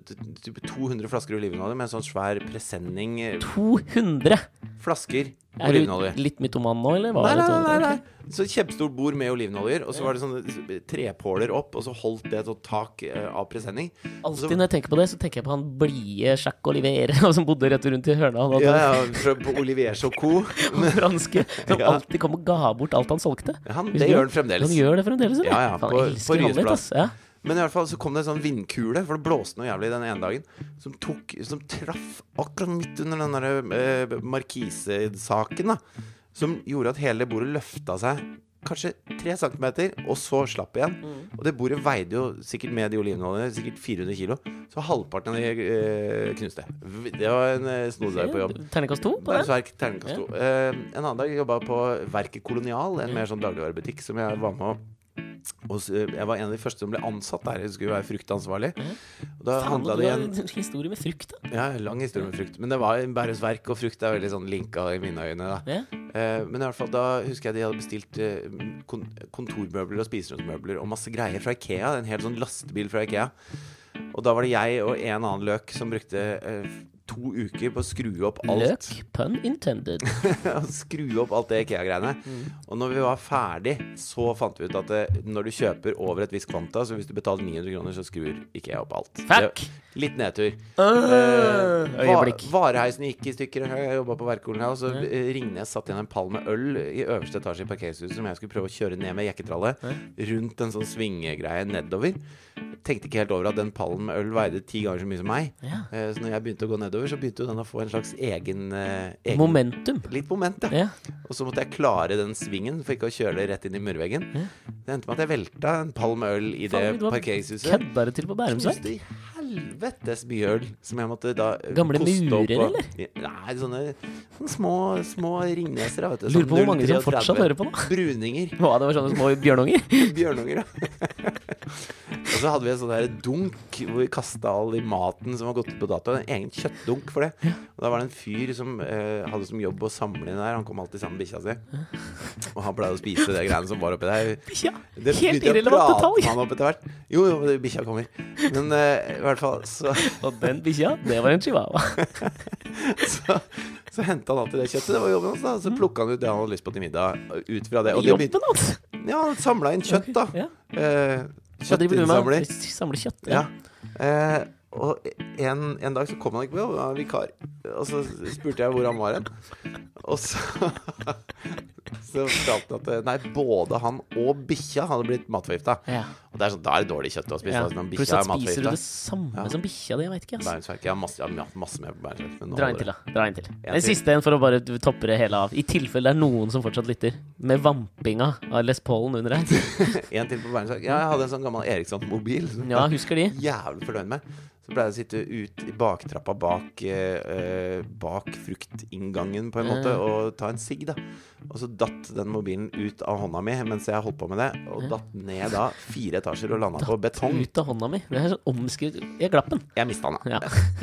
A: typ 200 flasker olivenolje med en sånn svær presenning. eh,
B: 200!
A: Flasker
B: Er du litt mytoman nå, eller? Var
A: Nei, nei, nei, nei.
B: Ok.
A: Så kjempestort bord med olivenoljer, og så var det sånne trepåler opp, og så holdt det et tak eh, av presenning.
B: Alltid når jeg tenker på det, så tenker jeg på han blide Jacques Olivier som bodde rett rundt i hørnet. Han
A: Ja, ja, fra, på Olivier
B: han franske som
A: Ja.
B: alltid kom og ga bort alt han solgte.
A: Ja,
B: Han,
A: det gjør han fremdeles.
B: Han gjør det fremdeles, eller?
A: Ja, ja, på- på
B: elsker han litt,
A: plass.
B: ass. Ja.
A: Men i hvert fall så kom det en sånn vindkule, for det blåste noe jævlig den ene dagen, som, tok, som traff akkurat midt under den der eh, markisesaken, da. Som gjorde at hele bordet løfta seg kanskje tre centimeter, og så slapp igjen.
B: Mm.
A: Og det bordet veide jo sikkert med de olivenoljene sikkert 400 kilo, så halvparten av de eh, knuste. Det var en eh, snodig på jobb.
B: Terningkast to på det?
A: Verk, terningkast to. Eh, en annen dag jobba jeg på Verket Kolonial, en mer sånn dagligvarebutikk som jeg var med å og s- Jeg var en av de første som ble ansatt der. Jeg skulle være fruktansvarlig. Og da
B: Faen,
A: det
B: en historie med frukt, da.
A: Ja, lang historie med frukt. Men det var Bærums Verk, og frukt er veldig sånn linka i mine øyne. da
B: Ja.
A: Eh, men i hvert fall da husker jeg de hadde bestilt eh, kon kontormøbler og spiseromsmøbler og masse greier fra Ikea. En hel sånn lastebil fra Ikea. Og da var det jeg og en annen løk som brukte eh, to uker på å skru opp alt.
B: Løk, pun intended.
A: skru opp alt det IKEA-greiene. Og når vi var ferdig, så fant vi ut at det, når du kjøper over et visst kvanta, så hvis du betaler 900 kroner, så skrur IKEA opp alt.
B: Fuck!
A: Litt nedtur.
B: Uh,
A: Eh,
B: øyeblikk.
A: va vareheisen gikk i stykker. Jeg jobba på Verkkolen her, og så eh, Ringnes satt igjen en pall med øl i øverste etasje i parkeringshuset som jeg skulle prøve å kjøre ned med jekketrallet rundt en sånn svingegreie nedover. Tenkte ikke helt over at den pallen med øl veide ti ganger så mye som meg.
B: Ja.
A: Eh, Så når jeg begynte å gå nedover, så begynte jo den å få en slags egen, eh, egen
B: Momentum.
A: Litt moment, ja.
B: Ja.
A: Og så måtte jeg klare den svingen for ikke å kjøre det rett inn i murveggen. Det endte med at jeg velta en palm øl i det
B: du har
A: parkeringshuset.
B: Kødda det til på Bærums Verk?
A: Knuste i helvetes mye øl som jeg måtte da eh,
B: Gamle murer, eller?
A: Nei, sånne, sånne små, små ringneser. Vet du,
B: Lurer
A: sånn
B: på hvor mange som fortsatt hører på nå.
A: Bruninger.
B: Hva, det var sånne små bjørnunger?
A: Bjørnunger, ja. og så hadde vi en sånn der dunk hvor vi kasta all i maten som var gått ut på dato. En egen kjøttdunk for det. Og da var det en fyr som eh, hadde som jobb å samle inn der. Han kom alltid sammen med bikkja si. Og han pleide å spise det greiene som var oppi der.
B: Bikkja.
A: Det
B: Helt irrelevant detalj.
A: Jo, jo, bikkja kommer. Men eh, fall så,
B: Og den bikkja, det var en chihuahua.
A: så, så henta han alltid det kjøttet. Det var jobben hans. da Så plukka han ut det han hadde lyst på til middag. Ut fra det. Og det
B: Jobben hans!
A: ja, han samla inn kjøtt, da.
B: Ja.
A: Eh? Kjøttinnsamler.
B: Samler kjøtt?
A: Ja. Eh, og en, en dag så kom han ikke på og han var vikar. Og så spurte jeg hvor han var hen. Og så Så fortalte han at nei, både han og bikkja hadde blitt matforgifta.
B: Ja.
A: Og det er sånn, da er det dårlig kjøtt å spise.
B: Ja.
A: altså,
B: Pluss at
A: er
B: spiser du det samme som bikkja di? Jeg veit ikke. Altså.
A: Jeg har masse, jeg har masse med på Bærensverk.
B: Dra en til, da. Dra en til.
A: En
B: den
A: til.
B: siste en for å bare toppe det hele av. I tilfelle det er noen som fortsatt lytter. Med vampinga av Les Paulen under her.
A: En til på Bærensverk. Ja, jeg hadde en sånn gammel Eriksson-mobil.
B: Ja, husker de?
A: Jævlig fornøyd med. Så pleide jeg å sitte ut i baktrappa bak, eh, eh, bak fruktinngangen på en måte og ta en sigg, da. Og så datt den mobilen ut av hånda mi mens jeg holdt på med det, og datt ned da fire etasjer og landa på betong.
B: Ut av hånda mi. Det er sånn omskrevet Jeg glapp den.
A: Jeg mista den.
B: Ja.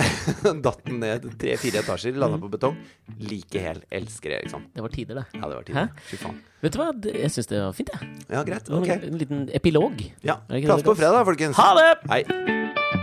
A: datt den ned tre-fire etasjer, landa på betong. Like hel. Elsker Eriksson.
B: Det var tider, det.
A: Ja, det var
B: Hæ?
A: Fy faen.
B: Vet du hva, jeg syns det var fint, jeg.
A: Ja, greit. Ok.
B: En liten epilog.
A: Ja.
B: Det det det
A: på fredag, folkens.
B: Ha det!
A: Hei.